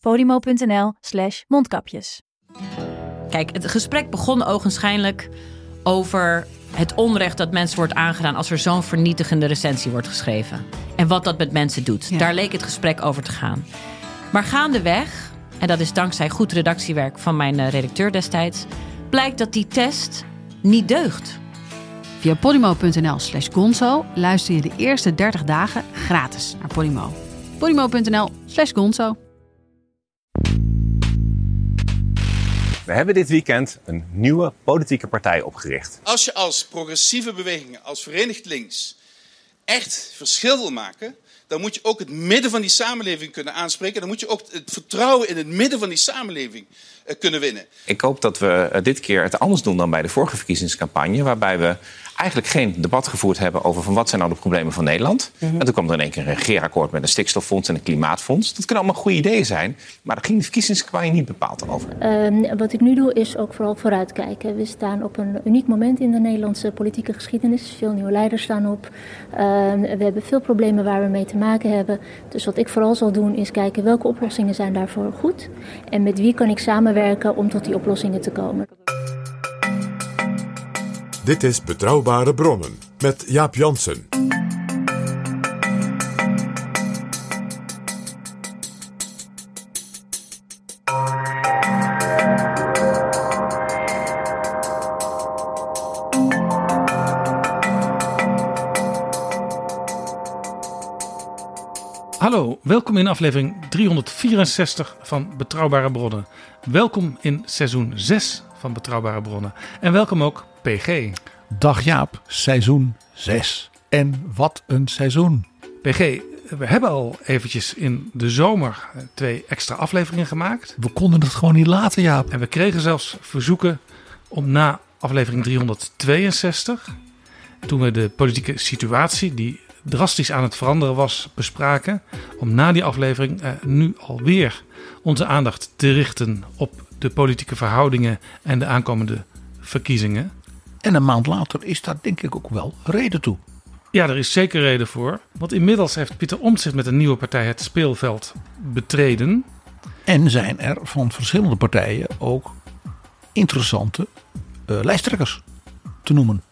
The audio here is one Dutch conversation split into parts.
podimo.nl slash mondkapjes. Kijk, het gesprek begon ogenschijnlijk over het onrecht dat mensen wordt aangedaan als er zo'n vernietigende recensie wordt geschreven. En wat dat met mensen doet. Daar leek het gesprek over te gaan. Maar gaandeweg, en dat is dankzij goed redactiewerk van mijn eh, redacteur destijds, blijkt dat die test niet deugt. Via podimo.nl slash gonzo luister je de eerste 30 dagen gratis naar Podimo. podimo.nl slash gonzo. We hebben dit weekend een nieuwe politieke partij opgericht. Als je als progressieve bewegingen, als Verenigd Links, echt verschil wil maken, dan moet je ook het midden van die samenleving kunnen aanspreken. Dan moet je ook het vertrouwen in het midden van die samenleving eh, kunnen winnen. Ik hoop dat we eh, dit keer het anders doen dan bij de vorige verkiezingscampagne, waarbij we eigenlijk geen debat gevoerd hebben over van wat zijn nou de problemen van Nederland. En toen kwam er in één keer een regeerakkoord met een stikstoffonds en een klimaatfonds. Dat kunnen allemaal goede ideeën zijn, maar daar ging de verkiezingscampagne niet bepaald over. Ehm, wat ik nu doe is ook vooral vooruitkijken. We staan op een uniek moment in de Nederlandse politieke geschiedenis. Veel nieuwe leiders staan op. Ehm, we hebben veel problemen waar we mee te maken hebben. Dus wat ik vooral zal doen is kijken welke oplossingen zijn daarvoor goed. En met wie kan ik samenwerken om tot die oplossingen te komen. Dit is Betrouwbare Bronnen met Jaap Jansen. Hallo, welkom in aflevering 364 van Betrouwbare Bronnen. Welkom in seizoen 6 van Betrouwbare Bronnen. En welkom ook PG. Dag Jaap, seizoen 6. En wat een seizoen. PG, we hebben al eventjes in de zomer twee extra afleveringen gemaakt. We konden het gewoon niet laten, Jaap. En we kregen zelfs verzoeken om na aflevering 362, toen we de politieke situatie die drastisch aan het veranderen was bespraken, om na die aflevering eh, nu alweer onze aandacht te richten op de politieke verhoudingen en de aankomende verkiezingen. En een maand later is daar denk ik ook wel reden toe. Ja, er is zeker reden voor. Want inmiddels heeft Pieter Omtzigt met een nieuwe partij het speelveld betreden. En zijn er van verschillende partijen ook interessante uh, lijsttrekkers te noemen.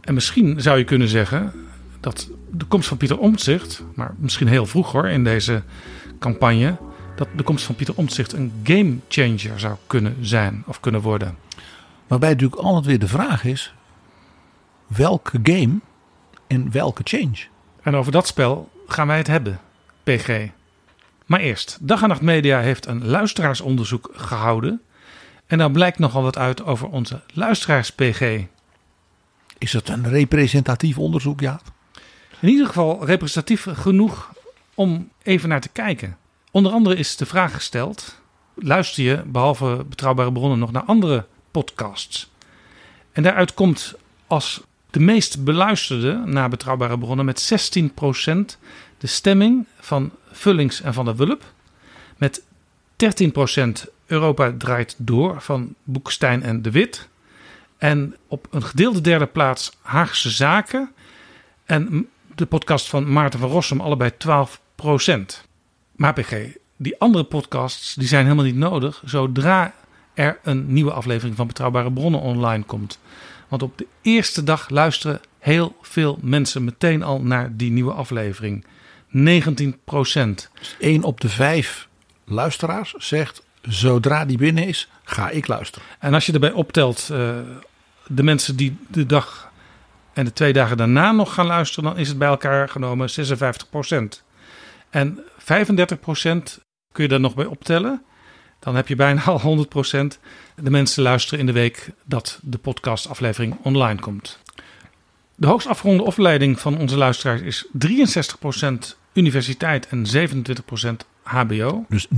En misschien zou je kunnen zeggen dat de komst van Pieter Omtzigt, maar misschien heel vroeg hoor in deze campagne, dat de komst van Pieter Omtzigt een game changer zou kunnen zijn of kunnen worden. Waarbij natuurlijk altijd weer de vraag is: welke game en welke change? En over dat spel gaan wij het hebben, PG. Maar eerst, Dag en Nacht Media heeft een luisteraarsonderzoek gehouden. En daar blijkt nogal wat uit over onze luisteraars, PG. Is het een representatief onderzoek, ja? In ieder geval representatief genoeg om even naar te kijken. Onder andere is de vraag gesteld: luister je behalve betrouwbare bronnen nog naar andere podcasts? En daaruit komt als de meest beluisterde na betrouwbare bronnen met 16% de stemming van Vullings en van der Wulp. Met 13% Europa draait door van Boekstein en de Wit. En op een gedeelde derde plaats Haagse Zaken. En de podcast van Maarten van Rossum allebei 12%. Maar PG, die andere podcasts die zijn helemaal niet nodig zodra er een nieuwe aflevering van Betrouwbare Bronnen online komt. Want op de eerste dag luisteren heel veel mensen meteen al naar die nieuwe aflevering. 19 procent. Dus één op de vijf luisteraars zegt: zodra die binnen is, ga ik luisteren. En als je erbij optelt uh, de mensen die de dag en de twee dagen daarna nog gaan luisteren, dan is het bij elkaar genomen 56 procent. En 35 procent kun je daar nog bij optellen. Dan heb je bijna al 100 procent. De mensen luisteren in de week dat de podcastaflevering online komt. De hoogst afgeronde opleiding van onze luisteraars is 63% universiteit en 27% HBO. Dus 90%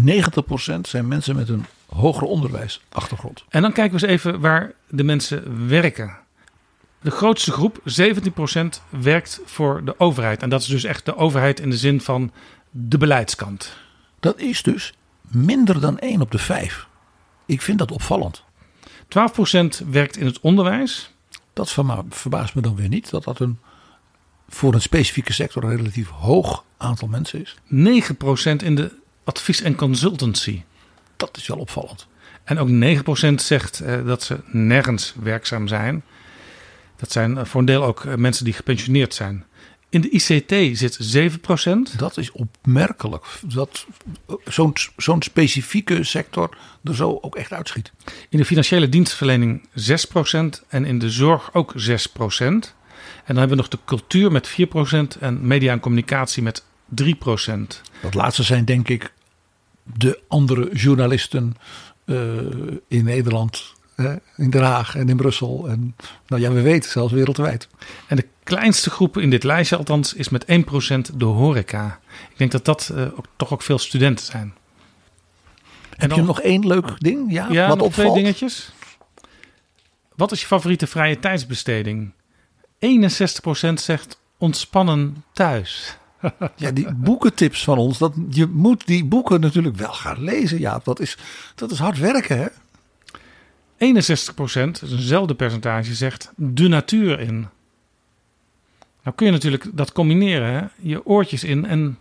zijn mensen met een hoger onderwijsachtergrond. En dan kijken we eens even waar de mensen werken. De grootste groep, 17%, werkt voor de overheid. En dat is dus echt de overheid in de zin van de beleidskant. Dat is dus minder dan 1 op de 5. Ik vind dat opvallend. 12% werkt in het onderwijs. Dat verbaast me dan weer niet dat dat een voor een specifieke sector een relatief hoog aantal mensen is. 9% in de advies- en consultancy. Dat is wel opvallend. En ook 9% zegt eh, dat ze nergens werkzaam zijn. Dat zijn eh, voor een deel ook eh, mensen die gepensioneerd zijn. In de ICT zit 7%. Dat is opmerkelijk. Dat zo'n zo'n specifieke sector er zo ook echt uitschiet. In de financiële dienstverlening 6% en in de zorg ook 6%. En dan hebben we nog de cultuur met 4% en media en communicatie met 3%. Dat laatste zijn denk ik de andere journalisten eh, in Nederland, in Den Haag en in Brussel. En nou ja, we weten zelfs wereldwijd. En de kleinste groep in dit lijstje althans is met 1% de horeca. Ik denk dat dat eh, ook, toch ook veel studenten zijn. Heb je nog één leuk ding? Ja, Ja, wat nog twee opvalt? dingetjes. Wat is je favoriete vrije tijdsbesteding? 61% zegt ontspannen thuis. Ja, die boekentips van ons. Dat, je moet die boeken natuurlijk wel gaan lezen. Ja, dat is, dat is hard werken hè. 61%, dat is eenzelfde percentage, zegt de natuur in. Nou kun je natuurlijk dat combineren. Hè? Je oortjes in en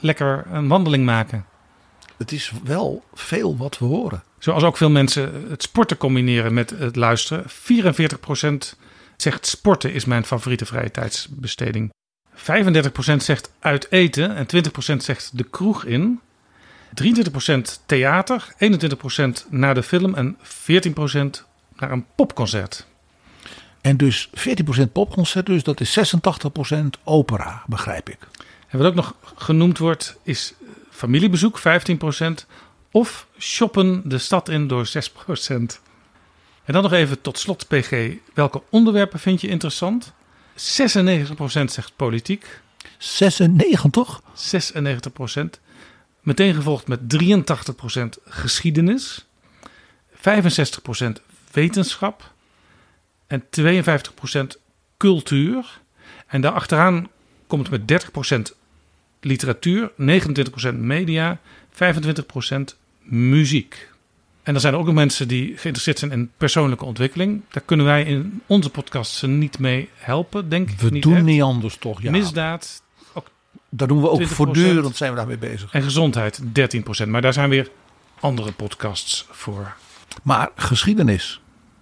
lekker een wandeling maken. Het is wel veel wat we horen. Zoals ook veel mensen het sporten combineren met het luisteren. 44% zegt sporten is mijn favoriete vrije tijdsbesteding. 35% zegt uit eten en 20% zegt de kroeg in. 23% theater, 21% naar de film en 14% naar een popconcert. En dus 14% popconcert, dus dat is 86% opera, begrijp ik. En wat ook nog genoemd wordt is familiebezoek 15% of shoppen de stad in door 6%. En dan nog even tot slot PG, welke onderwerpen vind je interessant? 96% zegt politiek, 96? 96%. Meteen gevolgd met 83% geschiedenis, 65% wetenschap en 52% cultuur. En daarachteraan komt met 30% literatuur, 29% media, 25% muziek. En dan zijn er ook nog mensen die geïnteresseerd zijn in persoonlijke ontwikkeling. Daar kunnen wij in onze podcast ze niet mee helpen, denk ik. We niet doen echt. niet anders toch? Ja. Misdaad, ook Daar doen we ook 20%. voortdurend zijn we daarmee bezig. en gezondheid 13%. Maar daar zijn weer andere podcasts voor. Maar geschiedenis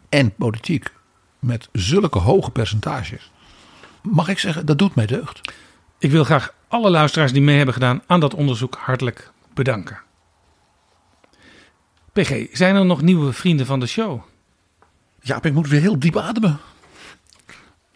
en politiek met zulke hoge percentages. Mag ik zeggen, dat doet mij deugd. Ik wil graag alle luisteraars die mee hebben gedaan aan dat onderzoek hartelijk bedanken. PG, zijn er nog nieuwe vrienden van de show? Ja, ik moet weer heel diep ademen.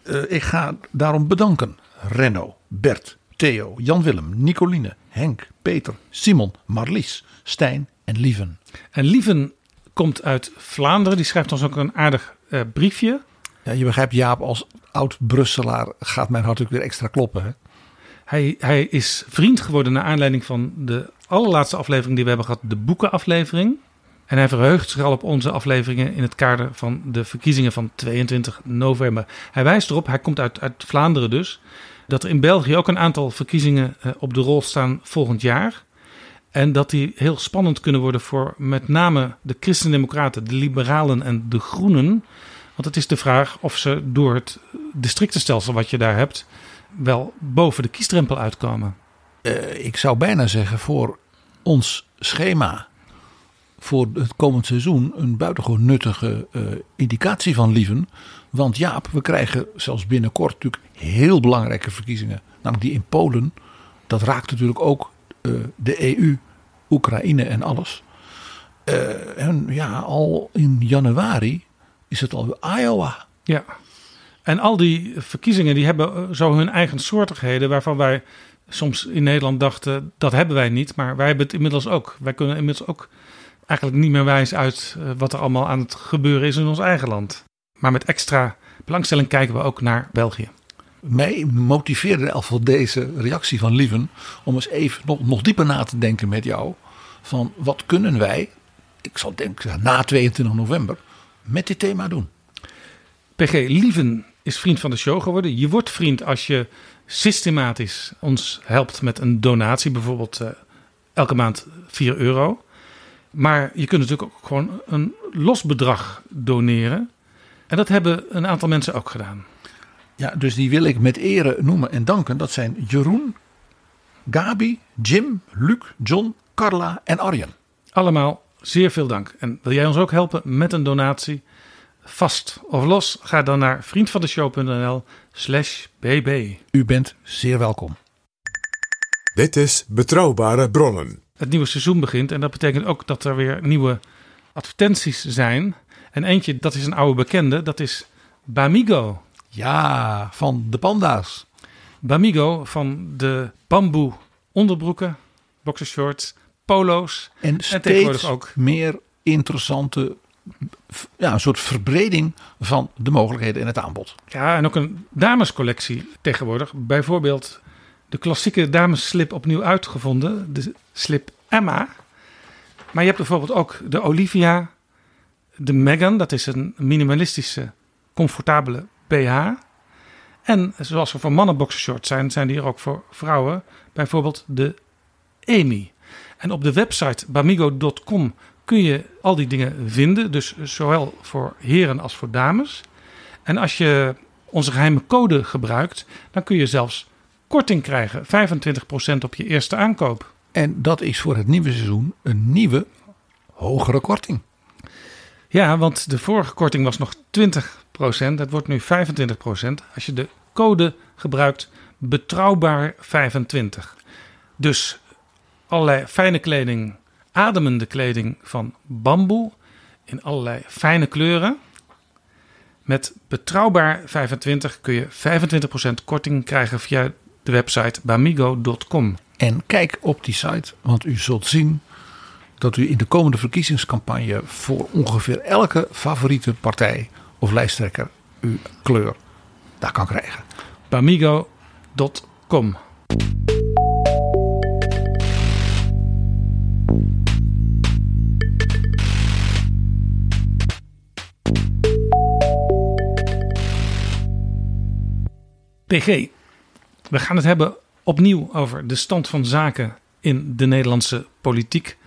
Eh, ik ga daarom bedanken. Renno, Bert, Theo, Jan-Willem, Nicoline, Henk, Peter, Simon, Marlies, Stijn en Lieven. En Lieven komt uit Vlaanderen. Die schrijft ons ook een aardig eh, briefje. Ja, je begrijpt, Jaap, als oud-Brusselaar gaat mijn hart ook weer extra kloppen. Hè? Hij, hij is vriend geworden naar aanleiding van de allerlaatste aflevering die we hebben gehad, de boekenaflevering. En hij verheugt zich al op onze afleveringen in het kader van de verkiezingen van 22 november. Hij wijst erop, hij komt uit, uit Vlaanderen dus, dat er in België ook een aantal verkiezingen eh, op de rol staan volgend jaar. En dat die heel spannend kunnen worden voor met name de Christendemocraten, de Liberalen en de Groenen. Want het is de vraag of ze door het districtenstelsel wat je daar hebt, wel boven de kiesdrempel uitkomen. Eh, ik zou bijna zeggen voor ons schema voor het komend seizoen een buitengewoon nuttige eh, indicatie van Lieven. Want Jaap, we krijgen zelfs binnenkort natuurlijk heel belangrijke verkiezingen. Namelijk die in Polen. Dat raakt natuurlijk ook eh, de EU, Oekraïne en alles. En ja, al in januari is het al Iowa. Ja. En al die verkiezingen die hebben eh, zo hun eigen soortigheden waarvan wij soms in Nederland dachten dat hebben wij niet, maar wij hebben het inmiddels ook. Wij kunnen inmiddels ook eigenlijk niet meer wijs uit eh, wat er allemaal aan het gebeuren is in ons eigen land. Maar met extra belangstelling kijken we ook naar België. mij motiveerde in elk geval deze reactie van Lieven om eens even nog, nog dieper na te denken met jou. Van wat kunnen wij, ik zal denken na 22 november, met dit thema doen. PG Lieven is vriend van de show geworden. Je wordt vriend als je systematisch ons helpt met een donatie. Bijvoorbeeld eh, elke maand 4 euro. Maar je kunt natuurlijk ook gewoon een los bedrag doneren. En dat hebben een aantal mensen ook gedaan. Ja, dus die wil ik met ere noemen en danken. Dat zijn Jeroen, Gabi, Jim, Luc, John, Carla en Arjen. Allemaal zeer veel dank. En wil jij ons ook helpen met een donatie? Vast of los? Ga dan naar vriendvandeshow.nl slash bb. U bent zeer welkom. Dit is Betrouwbare Bronnen. Het nieuwe seizoen begint en dat betekent ook dat er weer nieuwe advertenties zijn. En eentje, dat is een oude bekende, dat is Bamigo. Ja, van de panda's. Bamigo van de bamboe onderbroeken, boxershorts, polo's. En steeds ook meer interessante, ja, een soort verbreding van de mogelijkheden in het aanbod. Ja, en ook een damescollectie tegenwoordig. Bijvoorbeeld de klassieke damesslip opnieuw uitgevonden, de slip Emma. Maar je hebt bijvoorbeeld ook de Olivia, de Megan, dat is een minimalistische, comfortabele BH. En zoals er voor mannen boxershorts zijn, zijn die er ook voor vrouwen. Bijvoorbeeld de Amy. En op de website bamigo.com kun je al die dingen vinden. Dus zowel voor heren als voor dames. En als je onze geheime code gebruikt, dan kun je zelfs korting krijgen. 25% op je eerste aankoop. En dat is voor het nieuwe seizoen een nieuwe, hogere korting. Ja, want de vorige korting was nog 20%. Het wordt nu 25%. Als je de code gebruikt betrouwbaar 25. Dus allerlei fijne kleding, ademende kleding van bamboe in allerlei fijne kleuren. Met betrouwbaar 25 kun je 25% korting krijgen via de website bamigo.com. En kijk op die site, want u zult zien dat u in de komende verkiezingscampagne voor ongeveer elke favoriete partij of lijsttrekker uw kleur daar kan krijgen. Bamigo.com. PG, we gaan het hebben opnieuw over de stand van zaken in de Nederlandse politiek.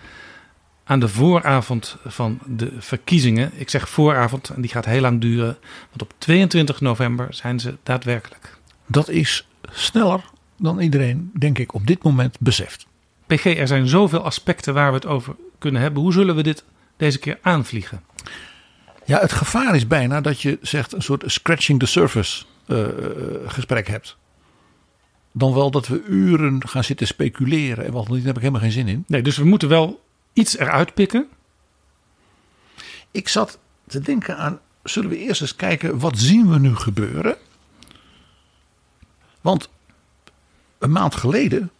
Aan de vooravond van de verkiezingen. Ik zeg vooravond en die gaat heel lang duren. Want op 22 november zijn ze daadwerkelijk. Dat is sneller dan iedereen, denk ik, op dit moment beseft. PG, er zijn zoveel aspecten waar we het over kunnen hebben. Hoe zullen we dit deze keer aanvliegen? Ja, het gevaar is bijna dat je zegt een soort scratching the surface uh, gesprek hebt. Dan wel dat we uren gaan zitten speculeren. En wat daar heb ik helemaal geen zin in. Nee, dus we moeten wel iets eruit pikken. Ik zat te denken aan, zullen we eerst eens kijken, wat zien we nu gebeuren? Want een maand geleden,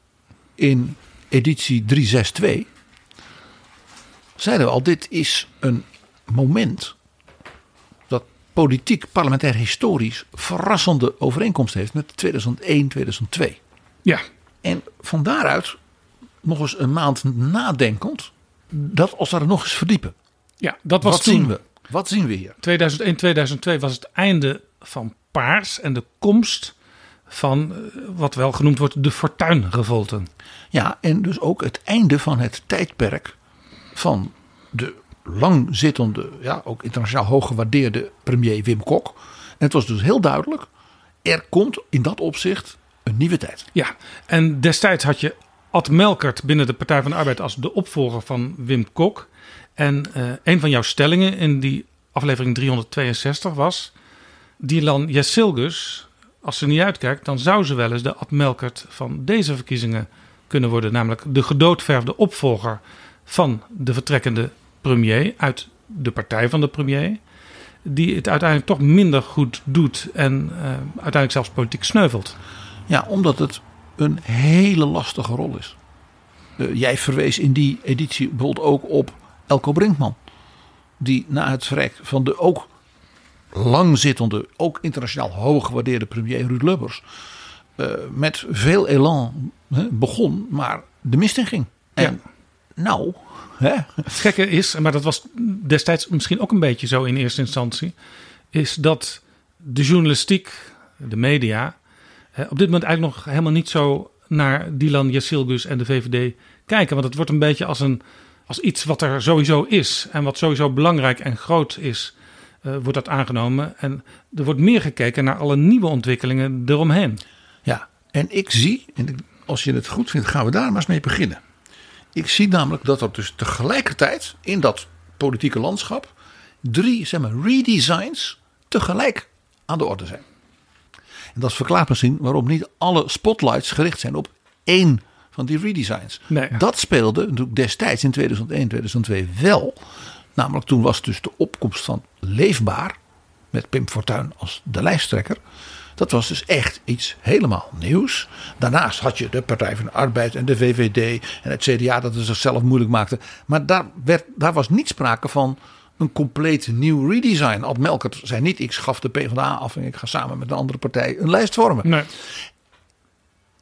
in editie 362, zeiden we al, dit is een moment politiek, parlementair, historisch verrassende overeenkomst heeft met 2001, 2002. Ja. En van daaruit, nog eens een maand nadenkend, dat als daar nog eens verdiepen. Ja, dat was Wat toen. zien we? Wat zien we hier? 2001, 2002 was het einde van Paars en de komst van eh, wat wel genoemd wordt de fortuinrevolten. Ja, en dus ook het einde van het tijdperk van de langzittende, ja, ook internationaal hooggewaardeerde premier Wim Kok. En het was dus heel duidelijk, er komt in dat opzicht een nieuwe tijd. Ja, en destijds had je Ad Melkert binnen de Partij van de Arbeid als de opvolger van Wim Kok. En eh, een van jouw stellingen in die aflevering 362 was... Dylan Jessilgus, als ze niet uitkijkt... dan zou ze wel eens de Ad Melkert van deze verkiezingen kunnen worden. Namelijk de gedoodverfde opvolger van de vertrekkende premier... uit de partij van de premier... die het uiteindelijk toch minder goed doet... en uh, uiteindelijk zelfs politiek sneuvelt. Ja, omdat het een hele lastige rol is. Uh, jij verwees in die editie bijvoorbeeld ook op Elko Brinkman. Die na het verrek van de ook langzittende, ook internationaal hooggewaardeerde premier Ruud Lubbers. eh, met veel elan begon, maar de mist in ging. En nou, hè, Het gekke is, maar dat was destijds misschien ook een beetje zo in eerste instantie, is dat de journalistiek, de media, eh, op dit moment eigenlijk nog helemaal niet zo naar Dylan Jasilgus en de VVD kijken. Want het wordt een beetje als, een, als iets wat er sowieso is en wat sowieso belangrijk en groot is, eh, wordt dat aangenomen. En er wordt meer gekeken naar alle nieuwe ontwikkelingen eromheen. Ja, en ik zie, en als je het goed vindt, gaan we daar maar eens mee beginnen. Ik zie namelijk dat er dus tegelijkertijd in dat politieke landschap drie zeg maar, redesigns tegelijk aan de orde zijn. En dat verklaart misschien waarom niet alle spotlights gericht zijn op één van die redesigns. Nee. Dat speelde natuurlijk destijds in 2001, 2002 wel. Namelijk toen was dus de opkomst van Leefbaar met Pim Fortuyn als de lijsttrekker. Dat was dus echt iets helemaal nieuws. Daarnaast had je de Partij van de Arbeid en de VVD en het CDA dat het zichzelf moeilijk maakte. Maar daar, werd, daar was niet sprake van een compleet nieuw redesign. Ad Melkert zei niet ik schaf de PvdA af en ik ga samen met een andere partij een lijst vormen. Nee.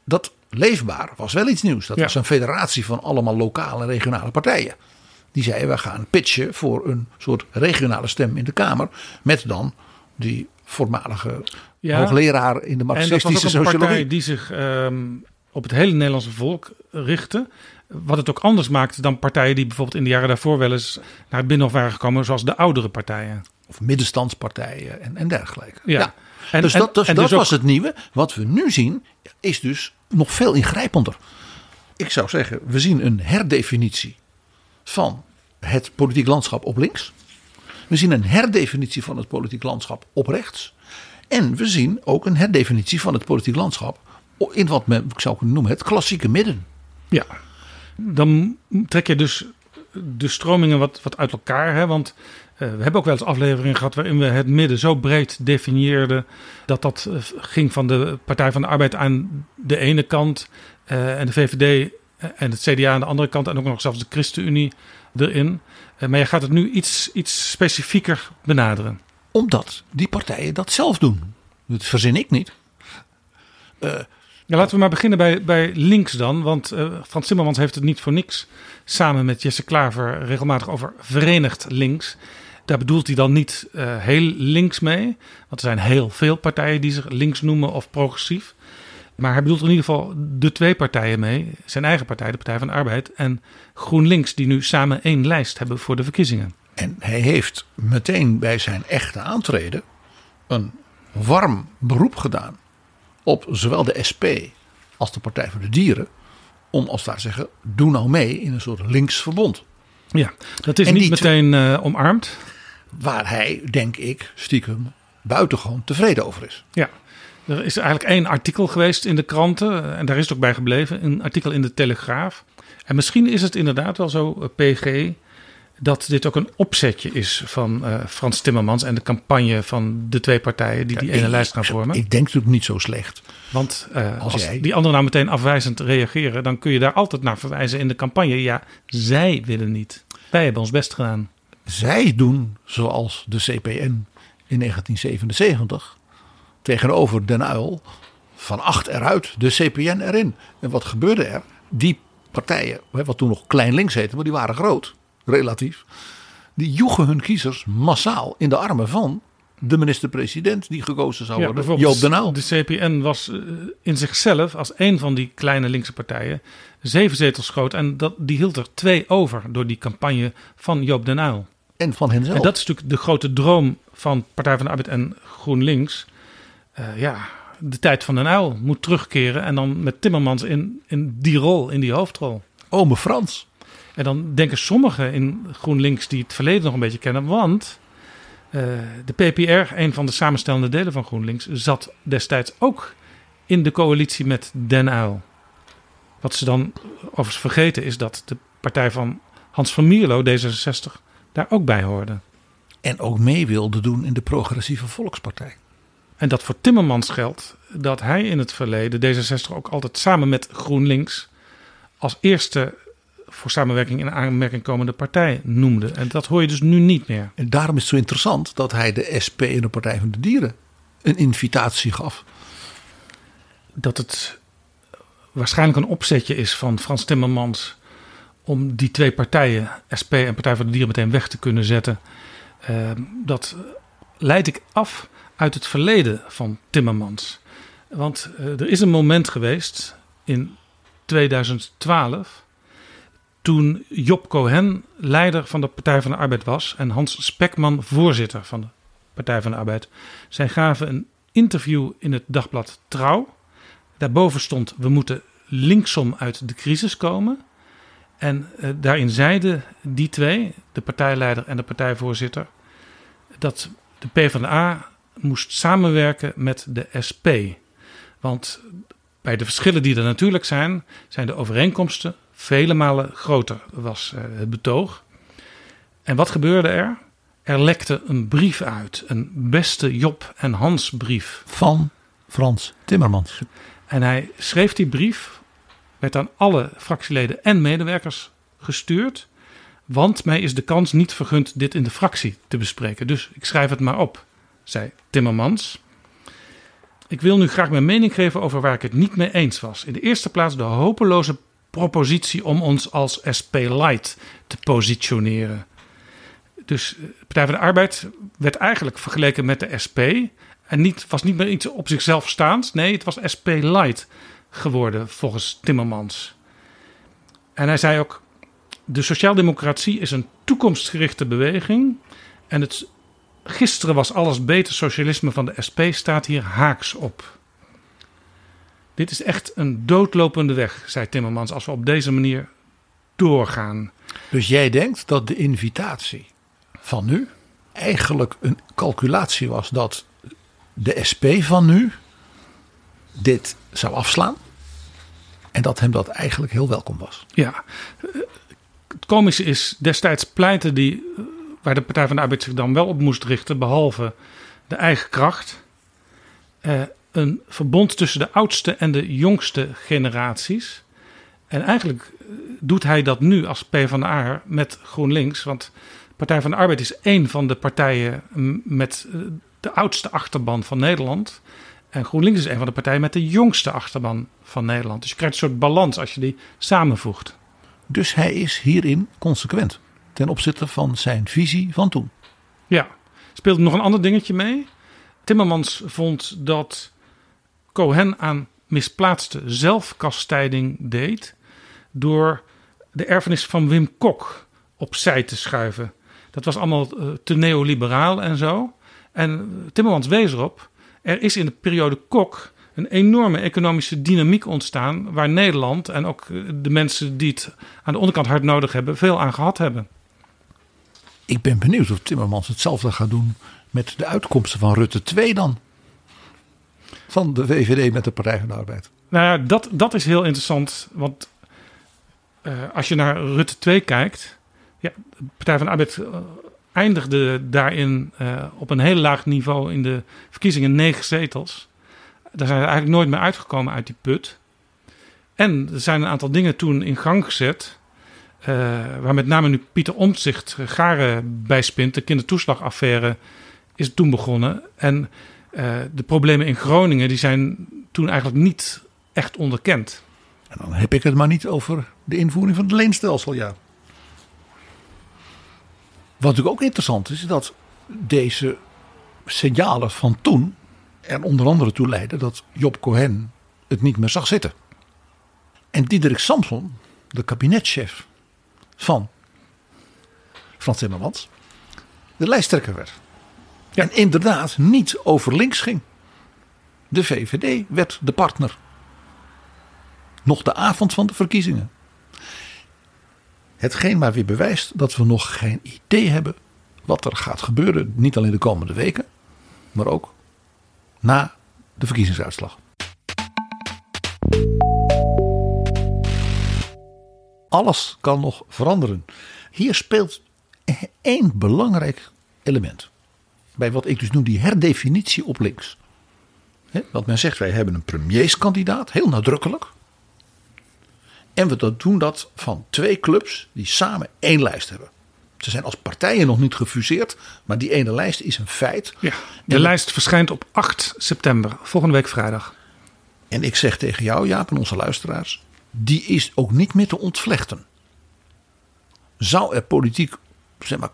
Dat Leefbaar was wel iets nieuws. Dat Ja. was een federatie van allemaal lokale en regionale partijen. Die zeiden we gaan pitchen voor een soort regionale stem in de Kamer. Met dan die voormalige Ja. hoogleraar in de En dat was marxistische ook een partij sociologie. die zich ehm, op het hele Nederlandse volk richtte. Wat het ook anders maakte dan partijen die bijvoorbeeld in de jaren daarvoor wel eens naar het binnenhof waren gekomen, zoals de oudere partijen. Of middenstandspartijen en, en dergelijke. Ja. En- dus en- dat, dus en dat dus ook- was het nieuwe. Wat we nu zien is dus nog veel ingrijpender. Ik zou zeggen, we zien een herdefinitie van het politiek landschap op links. We zien een herdefinitie van het politiek landschap op rechts. En we zien ook een herdefinitie van het politiek landschap in wat men, ik zou kunnen noemen, het klassieke midden. Ja, dan trek je dus de stromingen wat, wat uit elkaar. Hè? Want eh, we hebben ook wel eens afleveringen gehad waarin we het midden zo breed definieerden. dat dat eh, ging van de Partij van de Arbeid aan de ene kant. eh, en de VVD en het CDA aan de andere kant. En ook nog zelfs de ChristenUnie erin. Maar je gaat het nu iets, iets specifieker benaderen. Omdat die partijen dat zelf doen. Dat verzin ik niet. Ja, laten we maar beginnen bij, bij links dan. Want eh, Frans Timmermans heeft het niet voor niks samen met Jesse Klaver regelmatig over verenigd links. Daar bedoelt hij dan niet eh, heel links mee. Want er zijn heel veel partijen die zich links noemen of progressief. Maar hij bedoelt in ieder geval de twee partijen mee. Zijn eigen partij, de Partij van de Arbeid. En GroenLinks, die nu samen één lijst hebben voor de verkiezingen. En hij heeft meteen bij zijn echte aantreden een warm beroep gedaan op zowel de SP als de Partij voor de Dieren. Om als te zeggen, doe nou mee in een soort linksverbond. Ja, dat is En niet meteen eh, omarmd. Waar hij, denk ik, stiekem buitengewoon tevreden over is. Ja, er is eigenlijk één artikel geweest in de kranten. En daar is het ook bij gebleven. Een artikel in de Telegraaf. En misschien is het inderdaad wel zo, eh, PG, dat dit ook een opzetje is van eh, Frans Timmermans en de campagne van de twee partijen die die ene ik, lijst gaan vormen. Ik denk natuurlijk niet zo slecht. Want eh, Als als, jij- die anderen nou meteen afwijzend reageren, dan kun je daar altijd naar verwijzen in de campagne. Ja, zij willen niet. Wij hebben ons best gedaan. Zij doen zoals de CPN in 1977 tegenover Den Uyl van acht eruit, de CPN erin. En wat gebeurde er? Die partijen, wat toen nog klein links heette, maar die waren groot, relatief. Die joegen hun kiezers massaal in de armen van de minister-president die gekozen zou worden, Joop den Uyl. De CPN was eh, in zichzelf als een van die kleine linkse partijen zeven zetels groot. En dat, die hield er twee over door die campagne van Joop den Uyl. En van henzelf. En dat is natuurlijk de grote droom van Partij van de Arbeid en GroenLinks. Eh, ja, de tijd van den Uyl moet terugkeren. En dan met Timmermans in, in die rol, in die hoofdrol. Ome Frans. En dan denken sommigen in GroenLinks die het verleden nog een beetje kennen. Want eh, de PPR, een van de samenstellende delen van GroenLinks, zat destijds ook in de coalitie met Den Uyl. Wat ze dan overigens vergeten is dat de partij van Hans van Mierlo, D66, daar ook bij hoorde. En ook mee wilde doen in de progressieve volkspartij. En dat voor Timmermans geldt dat hij in het verleden D66 ook altijd samen met GroenLinks als eerste voor samenwerking in aanmerking komende partij noemde. En dat hoor je dus nu niet meer. En daarom is het zo interessant dat hij de SP en de Partij van de Dieren een invitatie gaf. Dat het waarschijnlijk een opzetje is van Frans Timmermans om die twee partijen, SP en Partij voor de Dieren, meteen weg te kunnen zetten. Uh, dat leid ik af uit het verleden van Timmermans. Want uh, er is een moment geweest in 2012 toen Job Cohen leider van de Partij van de Arbeid was en Hans Spekman voorzitter van de Partij van de Arbeid. Zij gaven een interview in het dagblad Trouw. Daarboven stond: We moeten linksom uit de crisis komen. En uh, daarin zeiden die twee, de partijleider en de partijvoorzitter, dat de PvdA moest samenwerken met de SP. Want bij de verschillen die er natuurlijk zijn, zijn de overeenkomsten vele malen groter, was uh, het betoog. En wat gebeurde er? Er lekte een brief uit, een beste Job en Hans brief. Van Frans Timmermans. En hij schreef die brief, werd aan alle fractieleden en medewerkers gestuurd. Want mij is de kans niet vergund dit in de fractie te bespreken. Dus ik schrijf het maar op, zei Timmermans. Ik wil nu graag mijn mening geven over waar ik het niet mee eens was. In de eerste plaats de hopeloze propositie om ons als SP Light te positioneren. Dus de Partij van de Arbeid werd eigenlijk vergeleken met de SP. En niet, was niet meer iets op zichzelf staand. Nee, het was SP Light geworden volgens Timmermans. En hij zei ook: De sociaaldemocratie is een toekomstgerichte beweging. En het gisteren was alles beter socialisme van de SP staat hier haaks op. Dit is echt een doodlopende weg, zei Timmermans, als we op deze manier doorgaan. Dus jij denkt dat de invitatie van nu eigenlijk een calculatie was dat de SP van nu dit zou afslaan. En dat hem dat eigenlijk heel welkom was. Ja, het komische is, destijds pleitte die, waar de Partij van de Arbeid zich dan wel op moest richten, behalve de eigen kracht, eh, een verbond tussen de oudste en de jongste generaties. En eigenlijk doet hij dat nu als PvdA met GroenLinks. Want Partij van de Arbeid is één van de partijen met de oudste achterban van Nederland. En GroenLinks is een van de partijen met de jongste achterban van Nederland. Dus je krijgt een soort balans als je die samenvoegt. Dus hij is hierin consequent ten opzichte van zijn visie van toen. Ja, speelt nog een ander dingetje mee. Timmermans vond dat Cohen aan misplaatste zelfkastijding deed door de erfenis van Wim Kok opzij te schuiven. Dat was allemaal uh, te neoliberaal en zo. En Timmermans wees erop, er is in de periode Kok een enorme economische dynamiek ontstaan waar Nederland en ook de mensen die het aan de onderkant hard nodig hebben, veel aan gehad hebben. Ik ben benieuwd of Timmermans hetzelfde gaat doen met de uitkomsten van Rutte 2 dan van de VVD met de Partij van de Arbeid? Nou ja, dat, dat is heel interessant. Want uh, als je naar Rutte 2 kijkt. Ja, de Partij van de Arbeid uh, eindigde daarin uh, op een heel laag niveau in de verkiezingen negen zetels. Daar zijn ze eigenlijk nooit meer uitgekomen uit die put. En er zijn een aantal dingen toen in gang gezet. waar met name nu Pieter Omtzigt garen bij spint. De kindertoeslagaffaire is toen begonnen. En uh, de problemen in Groningen die zijn toen eigenlijk niet echt onderkend. En dan heb ik het maar niet over de invoering van het leenstelsel, ja. Wat natuurlijk ook interessant is, is dat deze signalen van toen er onder andere toe leidden dat Job Cohen het niet meer zag zitten. En Diederik Samson, de kabinetchef van Frans Timmermans, de lijsttrekker werd. Ja. En inderdaad niet over links ging. De VVD werd de partner. Nog de avond van de verkiezingen. Hetgeen maar weer bewijst dat we nog geen idee hebben wat er gaat gebeuren. Niet alleen de komende weken, maar ook na de verkiezingsuitslag. Alles kan nog veranderen. Hier speelt één belangrijk element bij wat ik dus noem die herdefinitie op links. He, want men zegt wij hebben een premierskandidaat, heel nadrukkelijk. En we dat doen dat van twee clubs die samen één lijst hebben. Ze zijn als partijen nog niet gefuseerd, maar die ene lijst is een feit. Ja, de En- lijst verschijnt op 8 september, volgende week vrijdag. En ik zeg tegen jou, Jaap, en onze luisteraars, die is ook niet meer te ontvlechten. Zou er politiek, zeg maar,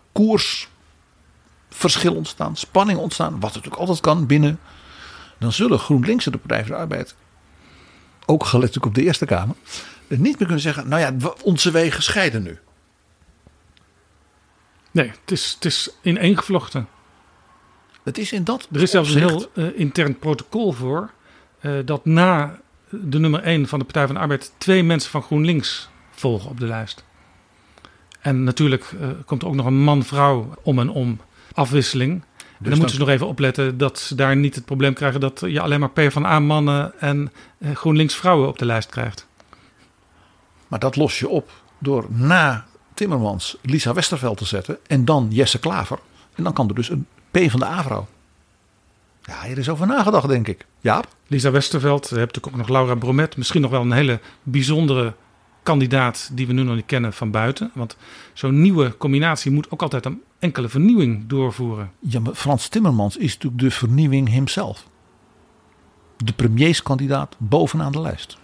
koersverschil ontstaan, spanning ontstaan, wat natuurlijk altijd kan binnen, dan zullen GroenLinks en de Partij van de Arbeid, ook gelet natuurlijk op de Eerste Kamer, niet meer kunnen zeggen, nou ja, onze wegen scheiden nu. Nee, het is, het is ineengevlochten. Het is in dat Er is zelfs een heel eh, intern protocol voor. eh, dat na de nummer 1 van de Partij van de Arbeid twee mensen van GroenLinks volgen op de lijst. En natuurlijk eh, komt er ook nog een man-vrouw om en om afwisseling. en dan dan- moeten ze nog even opletten dat ze daar niet het probleem krijgen dat je alleen maar PvdA-mannen en eh, GroenLinks-vrouwen op de lijst krijgt. Maar dat los je op door na Timmermans Lisa Westerveld te zetten en dan Jesse Klaver. En dan kan er dus een P van de A-vrouw. Ja, hier is over nagedacht, denk ik. Jaap? Lisa Westerveld, je hebt natuurlijk ook nog Laura Bromet. Misschien nog wel een hele bijzondere kandidaat die we nu nog niet kennen van buiten. Want zo'n nieuwe combinatie moet ook altijd een enkele vernieuwing doorvoeren. Ja, maar Frans Timmermans is natuurlijk de vernieuwing himself. De premierskandidaat bovenaan de lijst.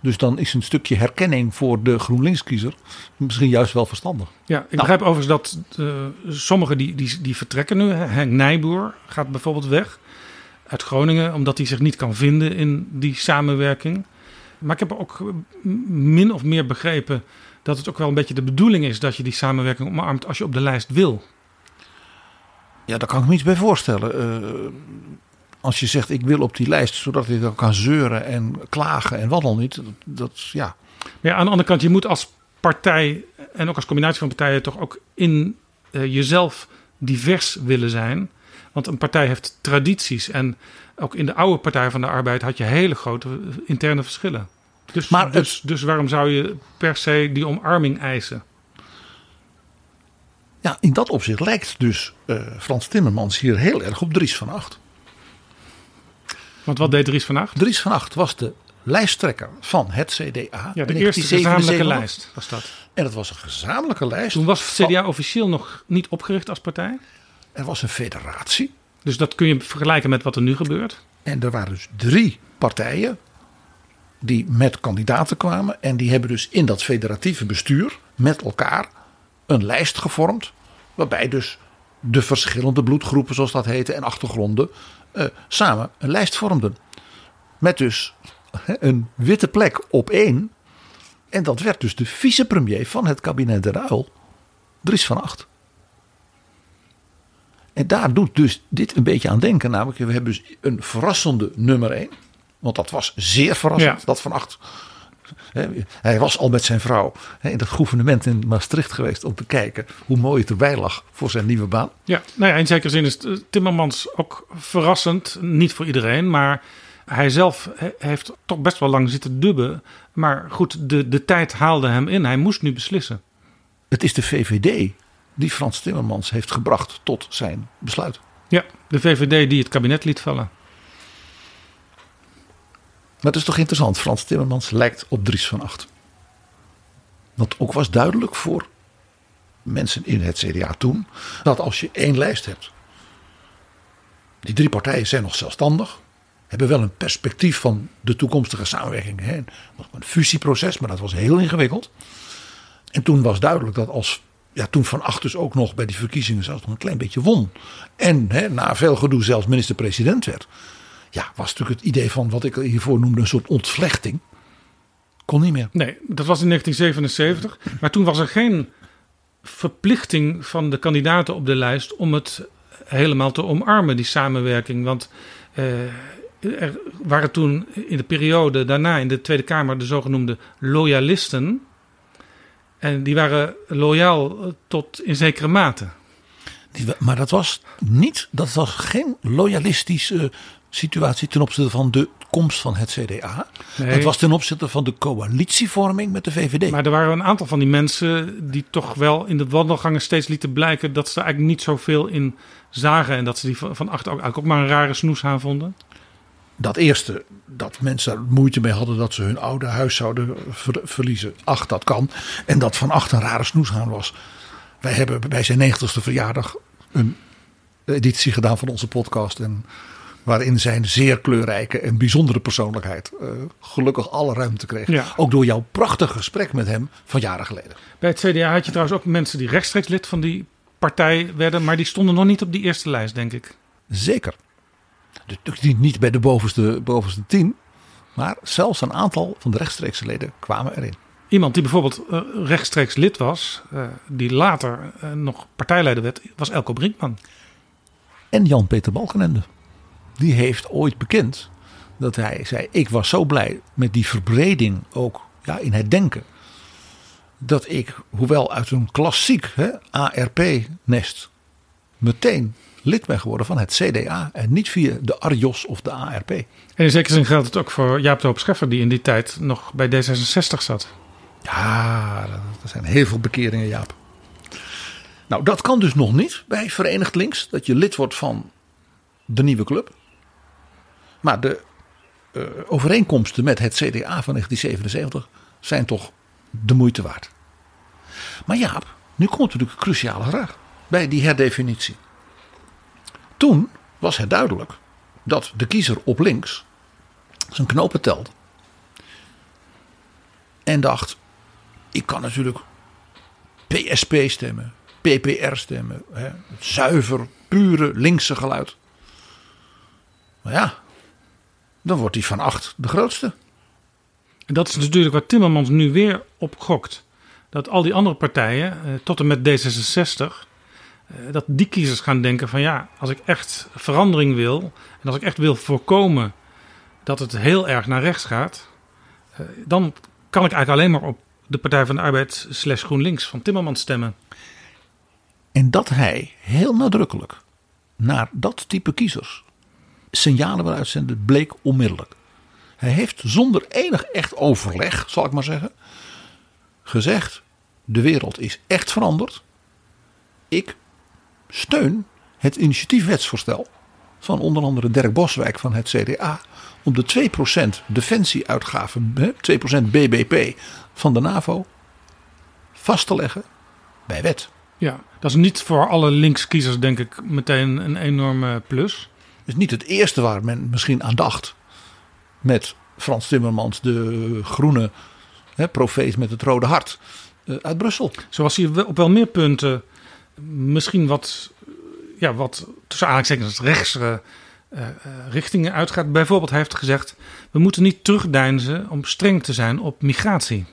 Dus dan is een stukje herkenning voor de GroenLinks-kiezer misschien juist wel verstandig. Ja, ik begrijp overigens dat eh, sommigen die, die, die vertrekken nu. Henk Nijboer gaat bijvoorbeeld weg uit Groningen, omdat hij zich niet kan vinden in die samenwerking. Maar ik heb ook min of meer begrepen dat het ook wel een beetje de bedoeling is dat je die samenwerking omarmt als je op de lijst wil. Ja, daar kan ik me iets bij voorstellen. Eh, als je zegt ik wil op die lijst, zodat ik dan kan zeuren en klagen en wat dan niet. Dat, dat ja. Maar ja, aan de andere kant, je moet als partij en ook als combinatie van partijen toch ook in eh, jezelf divers willen zijn. Want een partij heeft tradities en ook in de oude Partij van de Arbeid had je hele grote interne verschillen. Dus, Maar dus, dus waarom zou je per se die omarming eisen? ja, in dat opzicht lijkt dus eh, Frans Timmermans hier heel erg op Dries van Acht. Want wat deed Dries van Acht? Dries van Acht was de lijsttrekker van het CDA. Ja, de eerste gezamenlijke 1977. lijst was dat. En het was een gezamenlijke lijst. Toen was het CDA officieel nog niet opgericht als partij. Er was een federatie. Dus dat kun je vergelijken met wat er nu gebeurt. En er waren dus drie partijen die met kandidaten kwamen. En die hebben dus in dat federatieve bestuur met elkaar een lijst gevormd. Waarbij dus de verschillende bloedgroepen, zoals dat heette, en achtergronden eh, samen een lijst vormden. Met dus een witte plek op één. En dat werd dus de vicepremier van het kabinet de Ruil, Dries van Acht. En daar doet dus dit een beetje aan denken. Namelijk, we hebben dus een verrassende nummer 1. Want dat was zeer verrassend. Ja. Dat van acht. Hij was al met zijn vrouw in het gouvernement in Maastricht geweest. om te kijken hoe mooi het erbij lag voor zijn nieuwe baan. Ja, nou ja, in zekere zin is eh, Timmermans ook verrassend. Niet voor iedereen, maar hij zelf he- heeft toch best wel lang zitten dubben. Maar goed, de, de tijd haalde hem in. Hij moest nu beslissen. Het is de VVD die Frans Timmermans heeft gebracht tot zijn besluit. Ja, de VVD die het kabinet liet vallen. Maar het is toch interessant. Frans Timmermans lijkt op Dries van Acht. Wat ook was duidelijk voor mensen in het CDA toen. Dat als je één lijst hebt. Die drie partijen zijn nog zelfstandig. Hebben wel een perspectief van de toekomstige samenwerking. Hè. Nog een fusieproces, maar dat was heel ingewikkeld. En toen was duidelijk dat als. Ja, toen Van Acht dus ook nog bij die verkiezingen zelfs nog een klein beetje won. En hè, na veel gedoe zelfs minister-president werd. Ja, was natuurlijk het idee van wat ik hiervoor noemde een soort ontvlechting. Kon niet meer. Nee, dat was in 1977. Maar toen was er geen verplichting van de kandidaten op de lijst om het helemaal te omarmen, die samenwerking. Want eh, er waren toen in de periode daarna in de Tweede Kamer de zogenoemde loyalisten. En die waren loyaal eh, tot in zekere mate. Maar dat was niet, dat was geen loyalistische situatie ten opzichte van de komst van het CDA. Nee. Het was ten opzichte van de coalitievorming met de VVD. Maar er waren een aantal van die mensen die toch wel in de wandelgangen steeds lieten blijken dat ze er eigenlijk niet zoveel in zagen. En dat ze die van achter ook, eigenlijk ook maar een rare snoeshaan vonden. dat eerste, dat mensen er moeite mee hadden dat ze hun oude huis zouden ver- verliezen. Ach, dat kan. En dat Van Acht een rare snoeshaan was. Wij hebben bij zijn 90ste verjaardag een editie gedaan van onze podcast. En waarin zijn zeer kleurrijke en bijzondere persoonlijkheid eh, gelukkig alle ruimte kreeg. Ja. Ook door jouw prachtige gesprek met hem van jaren geleden. Bij het CDA had je trouwens ook mensen die rechtstreeks lid van die partij werden, maar die stonden nog niet op die eerste lijst, denk ik. Zeker. Dus niet- bij de bovenste, bovenste tien. Maar zelfs een aantal van de rechtstreekse leden kwamen erin. Iemand die bijvoorbeeld eh, rechtstreeks lid was, eh, die later nog partijleider werd, was Elko Brinkman. En Jan-Peter Balkenende. Die heeft ooit bekend dat hij zei: Ik was zo blij met die verbreding ook ja, in het denken. Dat ik, hoewel uit een klassiek ARP-nest, meteen lid ben geworden van het CDA. En niet via de Arjos of de ARP. En in zekere zin geldt het ook voor Jaap de Hoop Scheffer, die in die tijd nog bij D66 zat. Ja, er zijn heel veel bekeringen, Jaap. Nou, dat kan dus nog niet bij Verenigd Links. Dat je lid wordt van de nieuwe club. Maar de eh, overeenkomsten met het CDA van 1977 zijn toch de moeite waard. Maar Jaap, nu komt natuurlijk een cruciale vraag bij die herdefinitie. Toen was het duidelijk dat de kiezer op links zijn knopen telde. En dacht, ik kan natuurlijk PSP stemmen, PPR stemmen. Hè, zuiver, pure linkse geluid. Maar ja, dan wordt die van acht de grootste. En dat is natuurlijk wat Timmermans nu weer op gokt. Dat al die andere partijen, eh, tot en met D66, eh, dat die kiezers gaan denken van ja, als ik echt verandering wil en als ik echt wil voorkomen dat het heel erg naar rechts gaat, eh, dan kan ik eigenlijk alleen maar op de Partij van de Arbeid slash GroenLinks van Timmermans stemmen. En dat hij heel nadrukkelijk naar dat type kiezers signalen wil uitzenden, bleek onmiddellijk. Hij heeft zonder enig echt overleg, zal ik maar zeggen, gezegd: de wereld is echt veranderd. Ik steun het initiatiefwetsvoorstel van onder andere Dirk Boswijk van het CDA om de 2% defensieuitgaven, hè, 2% BBP van de NAVO vast te leggen bij wet. Ja, dat is niet voor alle linkskiezers denk ik meteen een enorme plus. Is niet het eerste waar men misschien aan dacht. Met Frans Timmermans, de groene hè, profeet met het rode hart eh, uit Brussel. Zoals hij op wel meer punten misschien wat, ja, wat tussen aanhalingstekens rechtse eh, eh, richtingen uitgaat. Bijvoorbeeld, hij heeft gezegd: we moeten niet terugdeinzen om streng te zijn op migratie.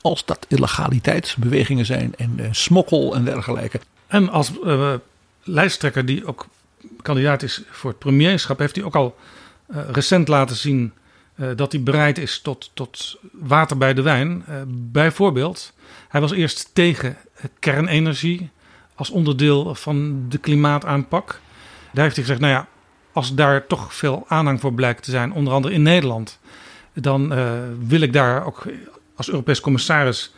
Als dat illegaliteitsbewegingen zijn en smokkel en dergelijke. En als lijsttrekker die ook kandidaat is voor het premierschap, heeft hij ook al eh, recent laten zien eh, dat hij bereid is tot, tot water bij de wijn. Eh, bijvoorbeeld, hij was eerst tegen kernenergie als onderdeel van de klimaataanpak. Daar heeft hij gezegd, nou ja, als daar toch veel aanhang voor blijkt te zijn, onder andere in Nederland, dan wil ik daar ook als Europees commissaris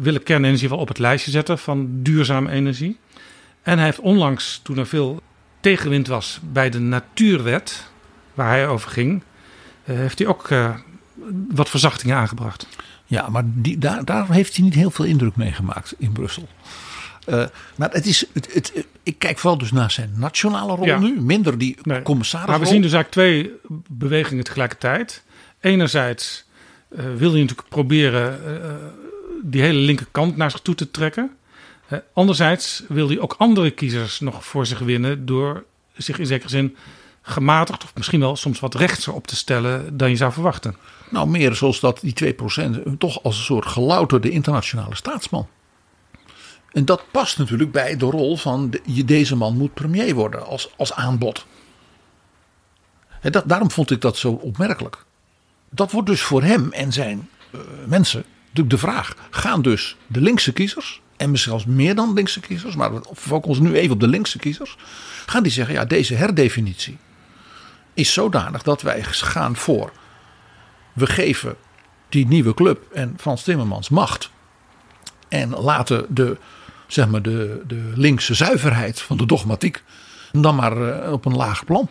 wil ik kernenergie wel op het lijstje zetten van duurzame energie. En hij heeft onlangs, toen er veel tegenwind was bij de natuurwet, waar hij over ging, eh, heeft hij ook eh, wat verzachtingen aangebracht. Ja, maar die, daar, daar heeft hij niet heel veel indruk mee gemaakt in Brussel. Eh, maar het is, het, het, ik kijk vooral dus naar zijn nationale rol Ja. nu. Minder die Nee. commissaris. Maar we zien dus eigenlijk twee bewegingen tegelijkertijd. Enerzijds wil hij natuurlijk proberen die hele linkerkant naar zich toe te trekken. Anderzijds wil hij ook andere kiezers nog voor zich winnen door zich in zekere zin gematigd of misschien wel soms wat rechtser op te stellen dan je zou verwachten. Nou, meer zoals dat die 2% toch als een soort gelouterde internationale staatsman. En dat past natuurlijk bij de rol van de- deze man moet premier worden als, als aanbod. En dat, daarom vond ik dat zo opmerkelijk. Dat wordt dus voor hem en zijn eh, mensen natuurlijk de vraag. Gaan dus de linkse kiezers, en misschien zelfs meer dan linkse kiezers, maar we focussen ons nu even op de linkse kiezers. Gaan die zeggen, ja deze herdefinitie is zodanig dat wij gaan voor we geven die nieuwe club en Frans Timmermans macht. En laten de, zeg maar de, de linkse zuiverheid van de dogmatiek dan maar eh, op een laag plan.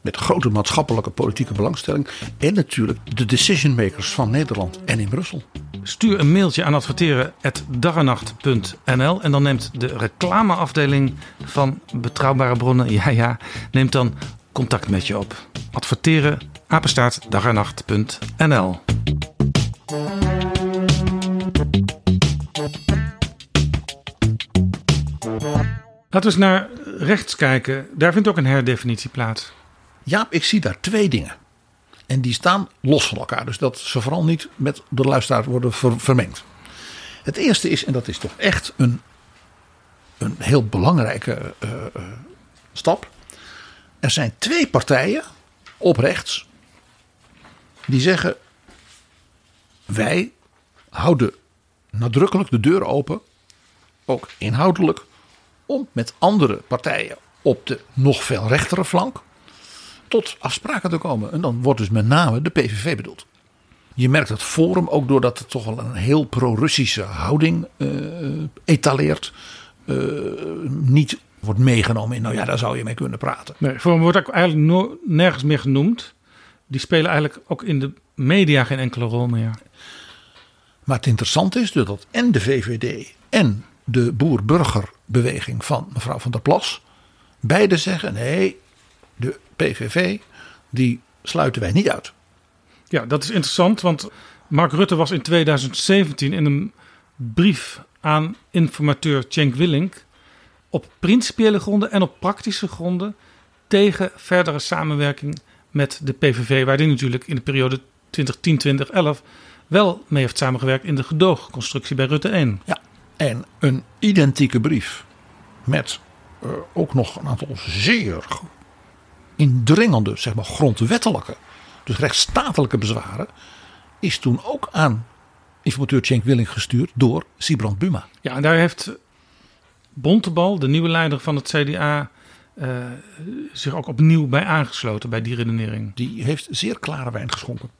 met grote maatschappelijke politieke belangstelling. En natuurlijk de decision makers van Nederland en in Brussel. Stuur een mailtje aan adverteren.dagenacht.nl en dan neemt de reclameafdeling van Betrouwbare Bronnen, ja ja, neemt dan contact met je op. Adverteren, Laten we eens naar rechts kijken. Daar vindt ook een herdefinitie plaats. Jaap, ik zie daar twee dingen. En die staan los van elkaar. Dus dat ze vooral niet met de luisteraar worden ver- vermengd. Het eerste is, en dat is toch echt een, een heel belangrijke eh, eh, stap. Er zijn twee partijen op rechts die zeggen: wij houden nadrukkelijk de deur open, ook inhoudelijk, om met andere partijen op de nog veel rechtere flank tot afspraken te komen. En dan wordt dus met name de PVV bedoeld. Je merkt het Forum ook doordat het toch wel een heel pro-Russische houding eh, etaleert. eh, niet wordt meegenomen in, nou ja, daar zou je mee kunnen praten. Nee, Forum wordt ook eigenlijk no- nergens meer genoemd. Die spelen eigenlijk ook in de media geen enkele rol meer. Maar het interessante is dus dat en de VVD en de boer-burgerbeweging van mevrouw van der Plas beide zeggen: nee, de PVV die sluiten wij niet uit. Ja, dat is interessant, want Mark Rutte was in 2017 in een brief aan informateur Cenk Willink op principiële gronden en op praktische gronden tegen verdere samenwerking met de PVV, waar die natuurlijk in de periode 2010-2011 wel mee heeft samengewerkt in de gedoogconstructie bij Rutte 1. Ja, en een identieke brief met eh, ook nog een aantal zeer indringende, zeg maar grondwettelijke, dus rechtsstatelijke bezwaren, is toen ook aan informateur Cenk Willing gestuurd door Sibrand Buma. Ja, en daar heeft Bontebal, de nieuwe leider van het CDA, eh, zich ook opnieuw bij aangesloten bij die redenering. Die heeft zeer klare wijn geschonken.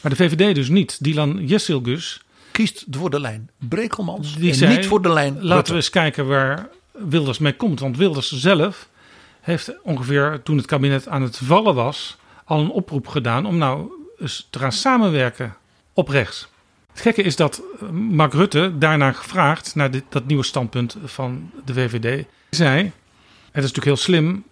Maar de VVD dus niet. Dylan Jessilgus, Kiest voor de lijn Brekelmans die en zei, niet voor de lijn laten Rutte. we eens kijken waar Wilders mee komt. Want Wilders zelf heeft ongeveer toen het kabinet aan het vallen was, al een oproep gedaan om nou eens te gaan samenwerken op rechts. Het gekke is dat eh, Mark Rutte daarna gevraagd, naar dit, dat nieuwe standpunt van de VVD, zei: Het is natuurlijk heel slim,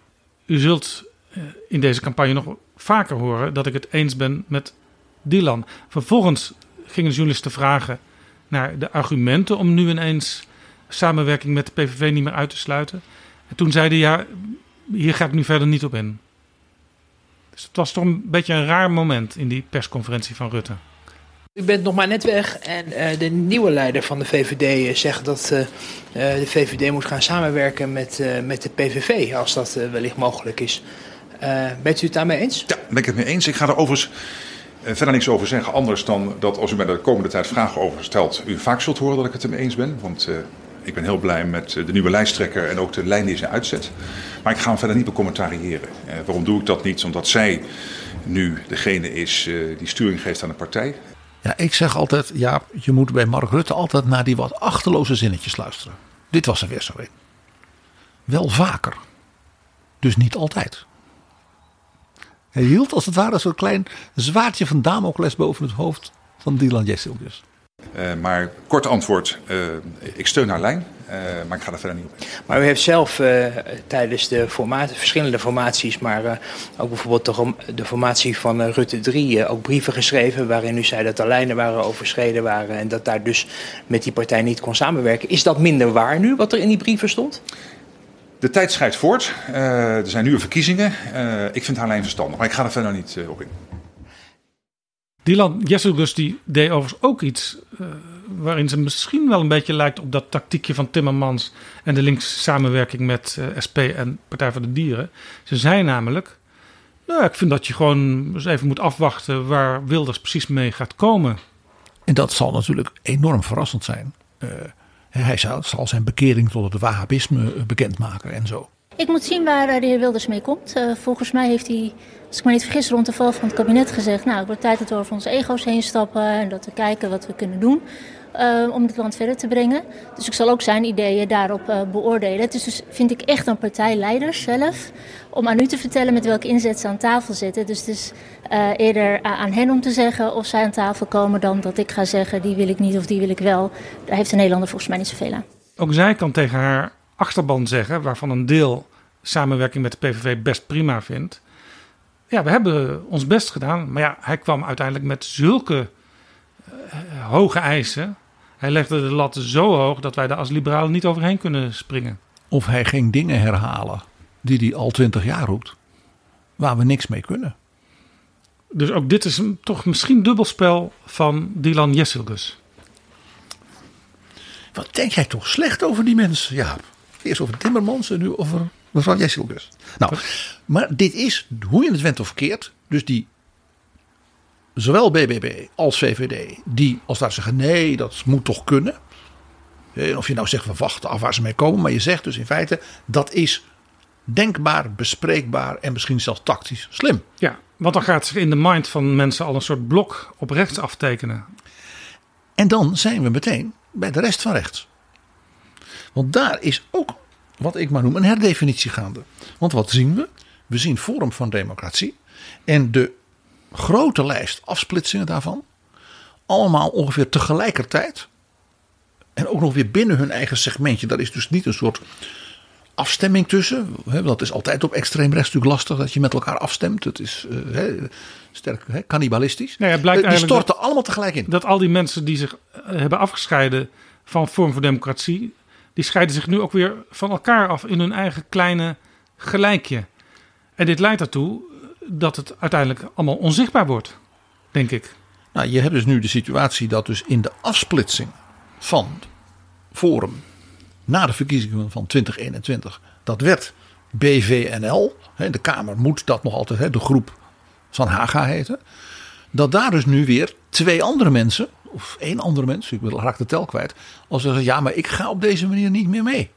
u zult eh, in deze campagne nog vaker horen dat ik het eens ben met Dylan. Vervolgens gingen journalisten vragen naar de argumenten om nu ineens samenwerking met de PVV niet meer uit te sluiten. En toen zeiden ja, hier ga ik nu verder niet op in. Dus het was toch een beetje een raar moment in die persconferentie van Rutte. U bent nog maar net weg en eh, de nieuwe leider van de VVD zegt dat eh, eh, de VVD moet gaan samenwerken met, eh, met de PVV, als dat eh, wellicht mogelijk is. Eh, bent u het daarmee eens? Ja, ben ik het mee eens. Ik ga er overigens eh, verder niks over zeggen. Anders dan dat als u mij de komende tijd vragen over stelt, u vaak zult horen dat ik het ermee eens ben. Want eh, ik ben heel blij met eh, de nieuwe lijsttrekker en ook de lijn die zij uitzet. Maar ik ga hem verder niet becommentariëren. Eh, waarom doe ik dat niet? Omdat zij nu degene is eh, die sturing geeft aan de partij. Ja, ik zeg altijd, ja, je moet bij Mark Rutte altijd naar die wat achterloze zinnetjes luisteren. Dit was er weer zo in. Wel vaker. Dus niet altijd. Hij hield als het ware zo'n klein zwaardje van Damocles boven het hoofd van Dylan Jessilgus. Eh, maar kort antwoord, eh, ik steun haar lijn, eh, maar ik ga er verder niet op in. Maar u heeft zelf tijdens de formaten, verschillende formaties, maar ook bijvoorbeeld de, de formatie van Rutte 3, eh, ook brieven geschreven waarin u zei dat de lijnen waren overschreden waren en dat daar dus met die partij niet kon samenwerken. Is dat minder waar nu, wat er in die brieven stond? De tijd scheidt voort. Er zijn nieuwe verkiezingen. Ik vind haar lijn verstandig, maar ik ga er verder niet op in. Dylan Jesselgus die deed overigens ook iets eh, waarin ze misschien wel een beetje lijkt op dat tactiekje van Timmermans en de linkse samenwerking met eh, SP en Partij voor de Dieren. Ze zei namelijk, nou ik vind dat je gewoon eens even moet afwachten waar Wilders precies mee gaat komen. En dat zal natuurlijk enorm verrassend zijn. Eh, Hij zal, zal zijn bekering tot het Wahhabisme bekendmaken en zo. Ik moet zien waar eh, de heer Wilders mee komt. Uh, volgens mij heeft hij, als ik me niet vergis, rond de val van het kabinet gezegd... nou, het wordt tijd dat we over onze ego's heen stappen en dat we kijken wat we kunnen doen... Uh, om het land verder te brengen. Dus ik zal ook zijn ideeën daarop uh, beoordelen. Het is dus, vind ik, echt een partijleider zelf om aan u te vertellen met welke inzet ze aan tafel zitten. Dus het is eerder aan hen om te zeggen of zij aan tafel komen dan dat ik ga zeggen die wil ik niet of die wil ik wel. Daar heeft de Nederlander volgens mij niet zoveel aan. Ook zij kan tegen haar achterban zeggen, waarvan een deel samenwerking met de PVV best prima vindt. Ja, we hebben ons best gedaan, maar ja, hij kwam uiteindelijk met zulke hoge eisen hij legde de lat zo hoog dat wij daar als liberalen niet overheen kunnen springen. Of hij ging dingen herhalen die hij al twintig jaar roept, waar we niks mee kunnen. Dus ook dit is toch misschien dubbelspel van Dylan Jesselgus. Wat denk jij toch slecht over die mensen, Jaap? Eerst over Timmermans en nu over mevrouw Jesselgus. Nou, maar dit is, hoe je het went of keert, dus die zowel BBB als VVD, die als daar zeggen nee, dat moet toch kunnen. Of je nou zegt we wachten af waar ze mee komen, maar je zegt dus in feite dat is denkbaar, bespreekbaar en misschien zelfs tactisch slim. Ja, want dan gaat zich in de mind van mensen al een soort blok op rechts aftekenen. En dan zijn we meteen bij de rest van rechts. Want daar is ook wat ik maar noem een herdefinitie gaande. Want wat zien we? We zien Forum van Democratie en de grote lijst afsplitsingen daarvan. Allemaal ongeveer tegelijkertijd. En ook nog weer binnen hun eigen segmentje. Daar is dus niet een soort afstemming tussen. Dat is altijd op extreem rechts natuurlijk lastig dat je met elkaar afstemt. Het is uh, sterk he, cannibalistisch. Blijkt die storten allemaal tegelijk in. Dat al die mensen die zich eh, hebben afgescheiden van Vorm voor Democratie. Die scheiden zich nu ook weer van elkaar af in hun eigen kleine gelijkje. En dit leidt ertoe dat het uiteindelijk allemaal onzichtbaar wordt, denk ik. Nou, je hebt dus nu de situatie dat dus in de afsplitsing van Forum na de verkiezingen van 2021, dat werd BVNL. De Kamer moet dat nog altijd, de groep van Haga heten. Dat daar dus nu weer twee andere mensen, of één andere mens, ik raak de tel kwijt, als ze zeggen: ja, maar ik ga op deze manier niet meer mee.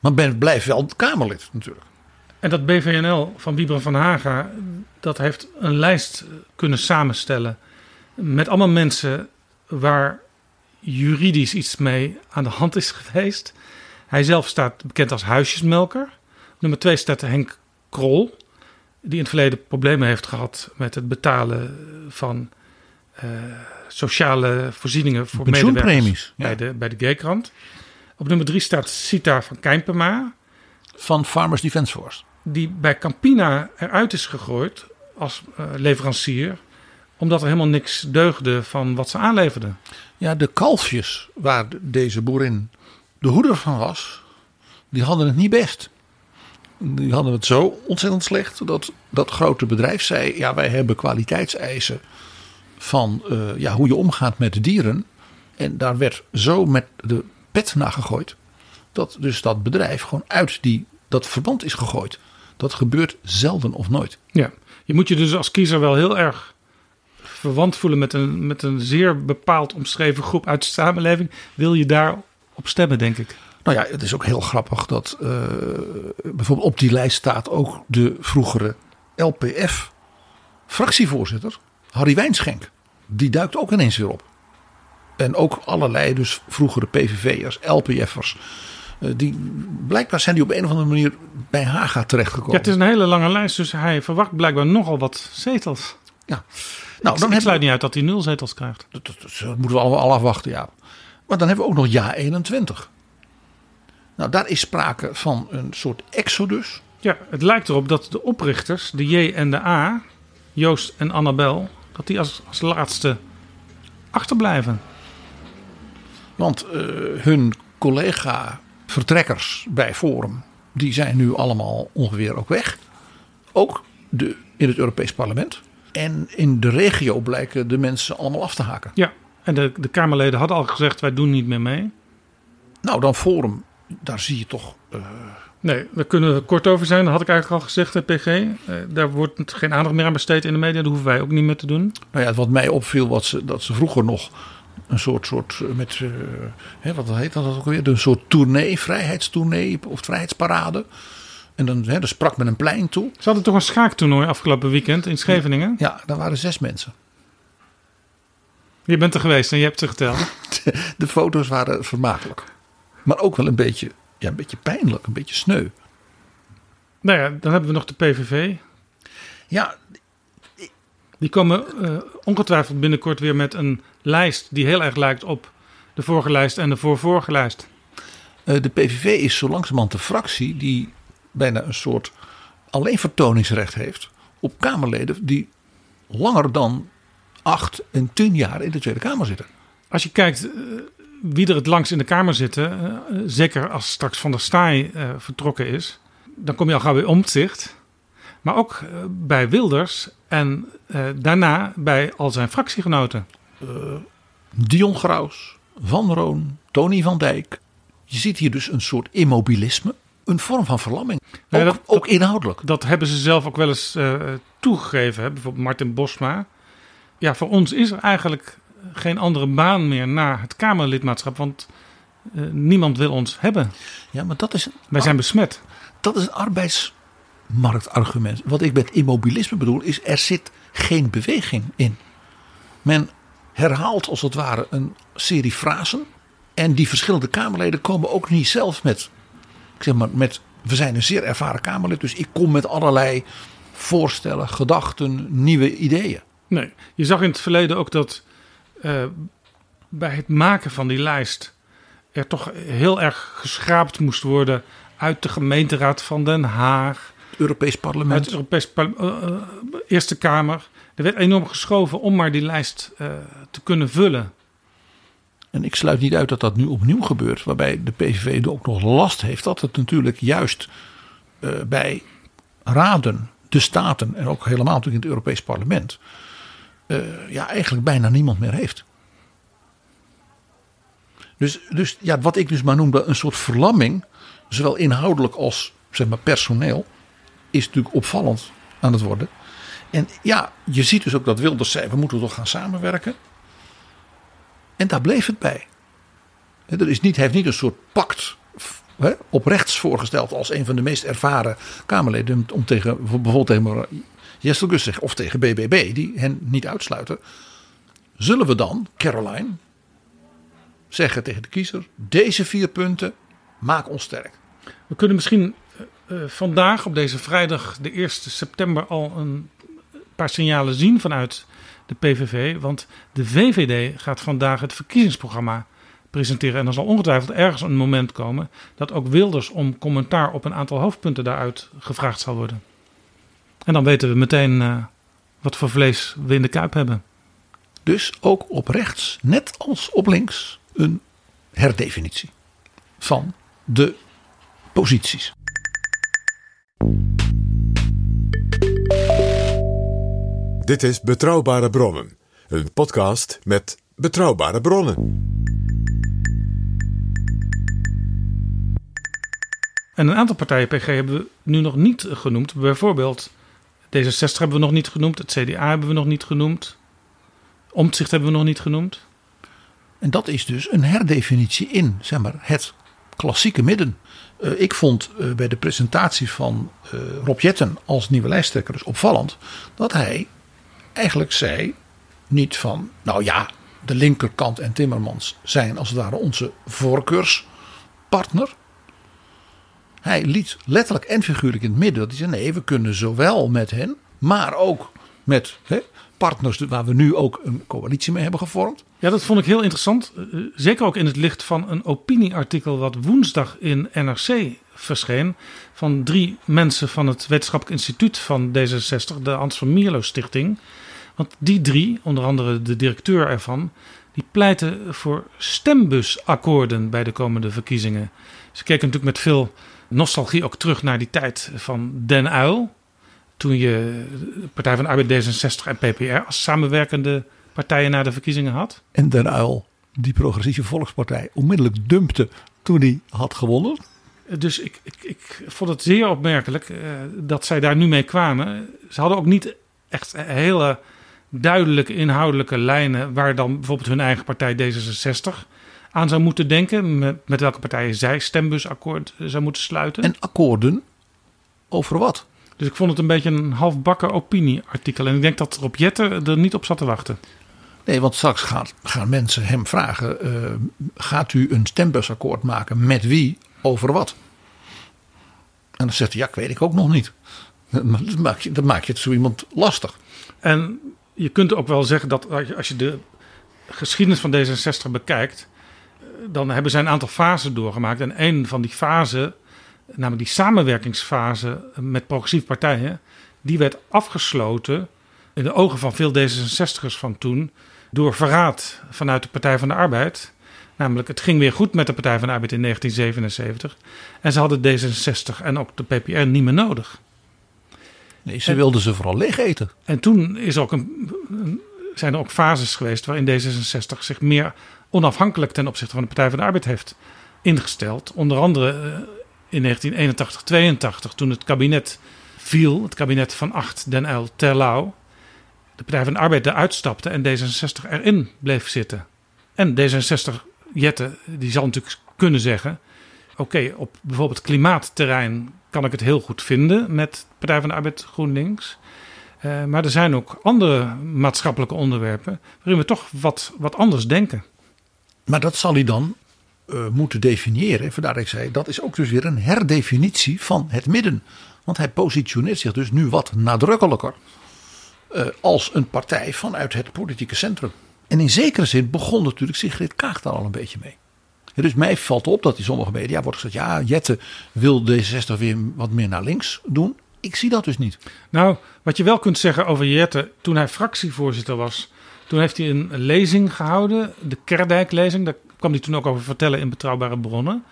Maar ben, blijf wel Kamerlid natuurlijk. En dat BVNL van Wiebren van Haga, dat heeft een lijst kunnen samenstellen met allemaal mensen waar juridisch iets mee aan de hand is geweest. Hij zelf staat bekend als huisjesmelker. Nummer twee staat Henk Krol, die in het verleden problemen heeft gehad met het betalen van uh, sociale voorzieningen voor medewerkers ja. bij, de, bij de G-krant. Op nummer drie staat Sita van Kijmpema. Van Farmers Defence Force die bij Campina eruit is gegooid als uh, leverancier, omdat er helemaal niks deugde van wat ze aanleverden. Ja, de kalfjes waar deze boerin de hoeder van was, die hadden het niet best. Die hadden het zo ontzettend slecht dat dat grote bedrijf zei: ja, wij hebben kwaliteitseisen van uh, ja, hoe je omgaat met dieren. En daar werd zo met de pet naar gegooid. Dat dus dat bedrijf gewoon uit die, dat verband is gegooid. Dat gebeurt zelden of nooit. Ja, je moet je dus als kiezer wel heel erg verwant voelen met een, met een zeer bepaald omschreven groep uit de samenleving. Wil je daar op stemmen, denk ik? Nou ja, het is ook heel grappig dat uh, bijvoorbeeld op die lijst staat ook de vroegere LPF-fractievoorzitter, Harry Wijnschenk. Die duikt ook ineens weer op. En ook allerlei dus vroegere PVV'ers, LPF'ers. Uh, die, blijkbaar zijn die op een of andere manier bij Haga terechtgekomen. Ja, het is een hele lange lijst, dus hij verwacht blijkbaar nogal wat zetels. Ja. Nou, dan ik sluit niet uit dat hij nul zetels krijgt. Dat, dat, dat, moeten we allemaal al afwachten, ja. Maar dan hebben we ook nog ja 21. Nou, daar is sprake van een soort exodus. Ja, het lijkt erop dat de oprichters, de J en de A, Joost en Annabel, dat die als, als laatste achterblijven. Want uh, hun collega vertrekkers bij Forum, die zijn nu allemaal ongeveer ook weg. Ook de, in het Europees Parlement. En in de regio blijken de mensen allemaal af te haken. Ja, en de, de Kamerleden hadden al gezegd: wij doen niet meer mee. Nou, dan Forum, daar zie je toch. Uh... Nee, daar kunnen we kort over zijn. Dat had ik eigenlijk al gezegd, PG. Uh, daar wordt geen aandacht meer aan besteed in de media. Dat hoeven wij ook niet meer te doen. Nou ja, wat mij opviel, was ze, dat ze vroeger nog een soort, soort eh, met, eh, hè, wat heet dat ook weer? Een soort tournee, vrijheidstournee of vrijheidsparade. En dan, hè, dan sprak men een plein toe. Ze hadden toch een schaaktoernooi afgelopen weekend in Scheveningen? Ja, daar waren zes mensen. Je bent er geweest en je hebt ze geteld. De foto's waren vermakelijk. Maar ook wel een beetje, ja, een beetje pijnlijk, een beetje sneu. Nou ja, dan hebben we nog de PVV. Ja, Die komen eh, ongetwijfeld binnenkort weer met een lijst die heel erg lijkt op de vorige lijst en de voorvorige lijst. eh, de PVV is zo langzamerhand de fractie die bijna een soort alleen vertoningsrecht heeft op Kamerleden die langer dan acht en tien jaar in de Tweede Kamer zitten. Als je kijkt eh, wie er het langst in de Kamer zitten, eh, zeker als straks Van der Staaij eh, vertrokken is, dan kom je al gauw bij Omtzigt. Maar ook eh, bij Wilders en daarna bij al zijn fractiegenoten. Dion Graus, Van Roon, Tony van Dijk. Je ziet hier dus een soort immobilisme. Een vorm van verlamming. Ja, ook, dat- ook inhoudelijk. Dat hebben ze zelf ook wel eens toegegeven. Hè? Bijvoorbeeld Martin Bosma. Ja, voor ons is er eigenlijk geen andere baan meer na het Kamerlidmaatschap. Want eh, niemand wil ons hebben. Ja, maar dat is, Wij zijn besmet. dat is een arbeidsmarktargument. Wat ik met immobilisme bedoel is er zit geen beweging in. Men herhaalt als het ware een serie frasen. En die verschillende Kamerleden komen ook niet zelf met, ik zeg maar, met, we zijn een zeer ervaren Kamerlid. Dus ik kom met allerlei voorstellen, gedachten, nieuwe ideeën. Nee, je zag in het verleden ook dat eh, bij het maken van die lijst er toch heel erg geschraapt moest worden uit de gemeenteraad van Den Haag, Het Europees uit Parlement. parle- eh, eh, Eerste Kamer. Er werd enorm geschoven om maar die lijst te kunnen vullen. En ik sluit niet uit dat dat nu opnieuw gebeurt, waarbij de PVV er ook nog last heeft dat het natuurlijk juist bij raden, de staten en ook helemaal natuurlijk in het Europees Parlement, eh, ja, eigenlijk bijna niemand meer heeft. Dus, dus ja, wat ik dus maar noemde een soort verlamming, zowel inhoudelijk als zeg maar, personeel, is natuurlijk opvallend aan het worden. En ja, je ziet dus ook dat Wilders zei, we moeten toch gaan samenwerken. En daar bleef het bij. Er is niet, hij heeft niet een soort pact op rechts voorgesteld als een van de meest ervaren Kamerleden. Om tegen bijvoorbeeld tegen Jessel Gus te zeggen, of tegen BBB, die hen niet uitsluiten. Zullen we dan, Caroline, zeggen tegen de kiezer: deze vier punten maak ons sterk. We kunnen misschien eh, eh, vandaag op deze vrijdag, de 1 september, al een paar signalen zien vanuit de PVV. Want de VVD gaat vandaag het verkiezingsprogramma presenteren. En er zal ongetwijfeld ergens een moment komen dat ook Wilders om commentaar op een aantal hoofdpunten daaruit gevraagd zal worden. En dan weten we meteen eh, wat voor vlees we in de kuip hebben. Dus ook op rechts, net als op links, een herdefinitie van de posities. Dit is Betrouwbare Bronnen, een podcast met betrouwbare bronnen. En een aantal partijen PG hebben we nu nog niet genoemd. Bijvoorbeeld D66 hebben we nog niet genoemd. Het CDA hebben we nog niet genoemd. Omtzigt hebben we nog niet genoemd. En dat is dus een herdefinitie in zeg maar, het klassieke midden. Eh, ik vond eh, bij de presentatie van eh, Rob Jetten als nieuwe lijsttrekker dus opvallend dat hij eigenlijk zei niet van, nou ja, de linkerkant en Timmermans zijn als het ware onze voorkeurspartner. Hij liet letterlijk en figuurlijk in het midden dat hij zei: nee, we kunnen zowel met hen, maar ook met hè, partners waar we nu ook een coalitie mee hebben gevormd. Ja, dat vond ik heel interessant. Eh, Zeker ook in het licht van een opinieartikel wat woensdag in NRC verscheen. Van drie mensen van het Wetenschappelijk Instituut van D66, de Hans van Mierlo Stichting. Want die drie, onder andere de directeur ervan, die pleiten voor stembusakkoorden bij de komende verkiezingen. Ze keken natuurlijk met veel nostalgie ook terug naar die tijd van Den Uil. Toen je de Partij van de Arbeid D66 en PPR als samenwerkende partijen naar de verkiezingen had. En Den Uyl, die progressieve volkspartij, onmiddellijk dumpte toen hij had gewonnen. Dus ik, ik, ik vond het zeer opmerkelijk eh, dat zij daar nu mee kwamen. Ze hadden ook niet echt hele duidelijke inhoudelijke lijnen waar dan bijvoorbeeld hun eigen partij D66 aan zou moeten denken. Met, met welke partijen zij stembusakkoord zou moeten sluiten. En akkoorden over wat? Dus ik vond het een beetje een halfbakken opinieartikel. En ik denk dat Rob Jetten er niet op zat te wachten. Nee, want straks gaan, gaan mensen hem vragen: eh, gaat u een stembusakkoord maken met wie over wat? En dan zegt hij: ja, ik weet ik ook nog niet. Dan maak je, dan maak je het zo iemand lastig. En je kunt ook wel zeggen dat als je de geschiedenis van D66 bekijkt, dan hebben zij een aantal fasen doorgemaakt. En een van die fasen, namelijk die samenwerkingsfase met progressieve partijen, die werd afgesloten in de ogen van veel D66'ers van toen door verraad vanuit de Partij van de Arbeid. Namelijk, het ging weer goed met de Partij van de Arbeid in 1977. En ze hadden D66 en ook de PPR niet meer nodig. Nee, ze wilden ze vooral leeg eten. En toen is ook een, zijn er ook fases geweest waarin D66 zich meer onafhankelijk ten opzichte van de Partij van de Arbeid heeft ingesteld. Onder andere eh, in 1981, 82, toen het kabinet viel, het kabinet van Acht Den Uyl Terlouw, de Partij van de Arbeid eruit stapte en D66 erin bleef zitten. En D66 Jette, die zal natuurlijk kunnen zeggen: oké, op bijvoorbeeld klimaatterrein kan ik het heel goed vinden met Partij van de Arbeid GroenLinks. Uh, maar er zijn ook andere maatschappelijke onderwerpen waarin we toch wat, wat anders denken. Maar dat zal hij dan uh, moeten definiëren. Vandaar dat ik zei, dat is ook dus weer een herdefinitie van het midden. Want hij positioneert zich dus nu wat nadrukkelijker uh, als een partij vanuit het politieke centrum. En in zekere zin begon natuurlijk Sigrid Kaag daar al een beetje mee. Dus mij valt op dat in sommige media wordt gezegd: ja, Jette wil D60 weer wat meer naar links doen. Ik zie dat dus niet. Nou, wat je wel kunt zeggen over Jette, toen hij fractievoorzitter was, toen heeft hij een lezing gehouden, de Kerdijk-lezing. Daar kwam hij toen ook over vertellen in Betrouwbare Bronnen.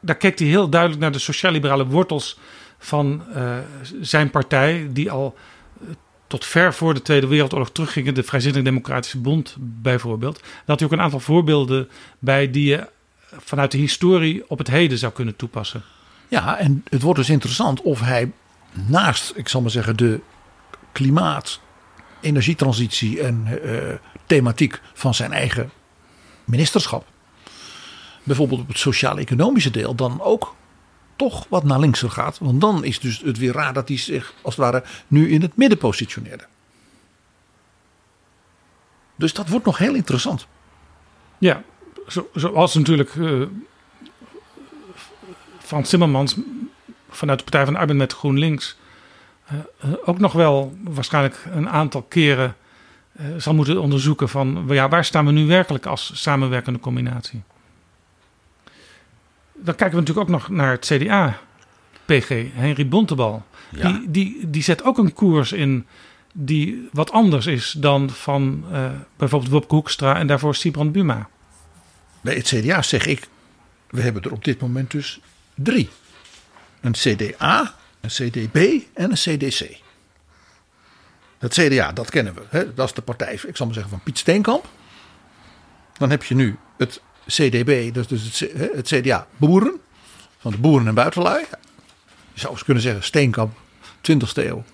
Daar keek hij heel duidelijk naar de sociaal-liberale wortels van uh, zijn partij, die al uh, tot ver voor de Tweede Wereldoorlog teruggingen. De Vrijzinnig Democratische Bond bijvoorbeeld. Daar had hij ook een aantal voorbeelden bij die je vanuit de historie op het heden zou kunnen toepassen. Ja, en het wordt dus interessant of hij naast, ik zal maar zeggen, de klimaat, energietransitie en uh, thematiek van zijn eigen ministerschap, bijvoorbeeld op het sociaal-economische deel, dan ook toch wat naar linkser gaat. Want dan is dus het weer raar dat hij zich als het ware nu in het midden positioneerde. Dus dat wordt nog heel interessant. Ja, zo, zoals natuurlijk uh, Frans Timmermans vanuit de Partij van de Arbeid met GroenLinks ook nog wel waarschijnlijk een aantal keren zal moeten onderzoeken van ja, waar staan we nu werkelijk als samenwerkende combinatie. Dan kijken we natuurlijk ook nog naar het CDA, PG, Henry Bontebal. Ja. Die, die, die zet ook een koers in die wat anders is dan van bijvoorbeeld Wopke Hoekstra en daarvoor Sibrand Buma. Bij het CDA zeg ik, we hebben er op dit moment dus drie. Een CDA, een CDB en een CDC. Het CDA, dat kennen we. Hè? Dat is de partij, ik zal maar zeggen, van Piet Steenkamp. Dan heb je nu het CDB, dus, dus het, het CDA Boeren. Van de boeren en buitenlui. Je zou eens kunnen zeggen Steenkamp, 20e eeuw.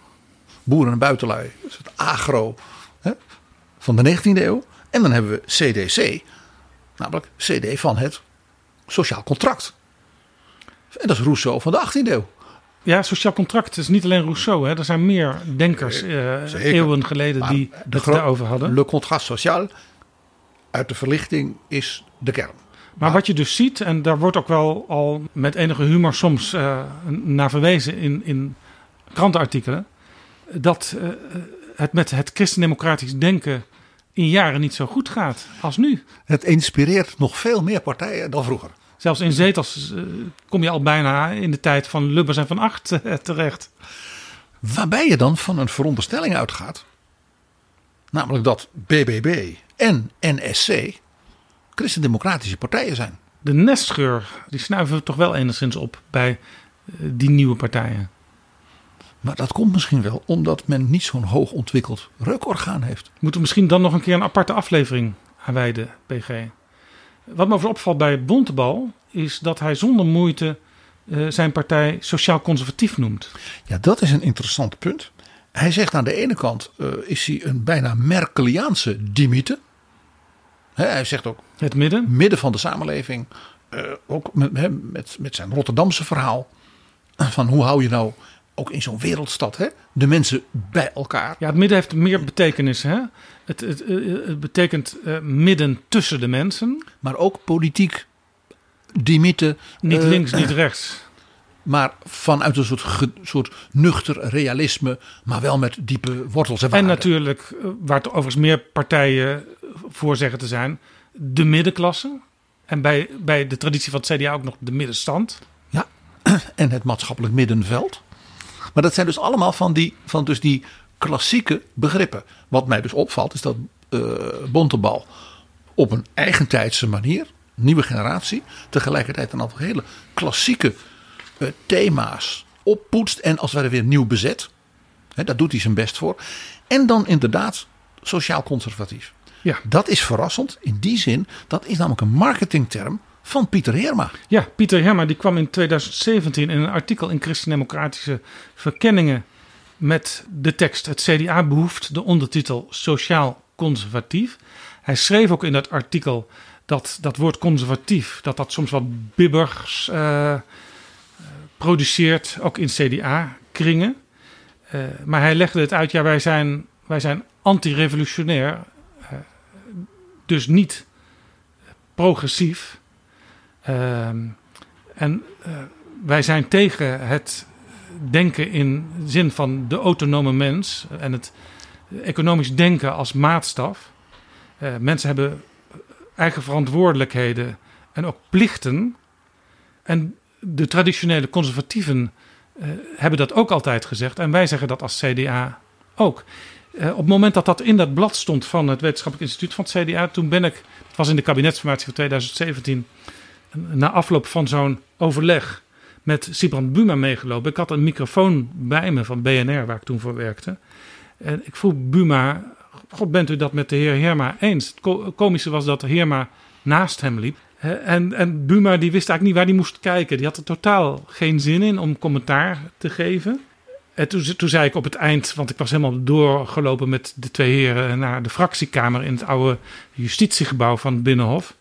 Boeren en buitenlui. Dat is het agro hè, van de 19e eeuw. En dan hebben we CDC, Namelijk CD van het sociaal contract. En dat is Rousseau van de 18e eeuw. Ja, sociaal contract is niet alleen Rousseau. Hè. Er zijn meer denkers uh, eeuwen geleden maar die het daarover hadden. Le contrat social uit de verlichting is de kern. Maar, maar wat je dus ziet, en daar wordt ook wel al met enige humor soms uh, naar verwezen in, in krantenartikelen. Dat uh, het met het christendemocratisch denken in jaren niet zo goed gaat als nu. Het inspireert nog veel meer partijen dan vroeger. Zelfs in zetels uh, kom je al bijna in de tijd van Lubbers en van Acht uh, terecht. Waarbij je dan van een veronderstelling uitgaat. Namelijk dat BBB en NSC christendemocratische partijen zijn. De nestgeur die snuiven we toch wel enigszins op bij uh, die nieuwe partijen. Maar dat komt misschien wel omdat men niet zo'n hoog ontwikkeld reukorgaan heeft. Moeten we misschien dan nog een keer een aparte aflevering aan wijden, PG. Wat me over opvalt bij Bontebal is dat hij zonder moeite uh, zijn partij sociaal conservatief noemt. Ja, dat is een interessant punt. Hij zegt aan de ene kant uh, is hij een bijna Merkeliaanse dimiete. hij zegt ook het midden, midden van de samenleving. Uh, ook met, met, met zijn Rotterdamse verhaal. Van hoe hou je nou ook in zo'n wereldstad hè, de mensen bij elkaar. Ja, het midden heeft meer betekenis. Hè? Het, het, het betekent uh, midden tussen de mensen. Maar ook politiek dimiete. Niet links, niet rechts maar vanuit een soort, soort nuchter realisme, maar wel met diepe wortels en waarden. En natuurlijk, eh, waar het overigens meer partijen voor zeggen te zijn, de middenklasse. En bij, bij de traditie van het CDA ook nog de middenstand. Ja, en het maatschappelijk middenveld. Maar dat zijn dus allemaal van die, van dus die klassieke begrippen. Wat mij dus opvalt is dat uh, Bontebal op een eigentijdse manier, nieuwe generatie, tegelijkertijd een aantal hele klassieke uh, thema's oppoetst en als het weer nieuw bezet. Hè, daar doet hij zijn best voor. En dan inderdaad sociaal conservatief. Ja. Dat is verrassend in die zin, dat is namelijk een marketingterm van Pieter Heerma. Ja, Pieter Heerma die kwam in 2017 in een artikel in Christendemocratische Verkenningen met de tekst Het CDA behoeft de ondertitel Sociaal Conservatief. Hij schreef ook in dat artikel dat dat woord conservatief, dat dat soms wat bibbers uh, produceert, ook in CDA-kringen. Uh, maar hij legde het uit, ja, wij zijn, wij zijn anti-revolutionair, uh, dus niet progressief. Uh, en wij zijn tegen het denken in zin van de autonome mens en het economisch denken als maatstaf. mensen hebben eigen verantwoordelijkheden en ook plichten. En de traditionele conservatieven uh, hebben dat ook altijd gezegd. En wij zeggen dat als CDA ook. Op het moment dat dat in dat blad stond van het Wetenschappelijk Instituut van het CDA, toen ben ik, het was in de kabinetsformatie van 2017, na afloop van zo'n overleg met Sibrand Buma meegelopen. Ik had een microfoon bij me van BNR, waar ik toen voor werkte. En ik vroeg Buma, God, bent u dat met de heer Herma eens? Het komische was dat Herma naast hem liep. En, en Buma die wist eigenlijk niet waar hij moest kijken. Die had er totaal geen zin in om commentaar te geven. En toen, toen zei ik op het eind, want ik was helemaal doorgelopen met de twee heren naar de fractiekamer in het oude justitiegebouw van het Binnenhof.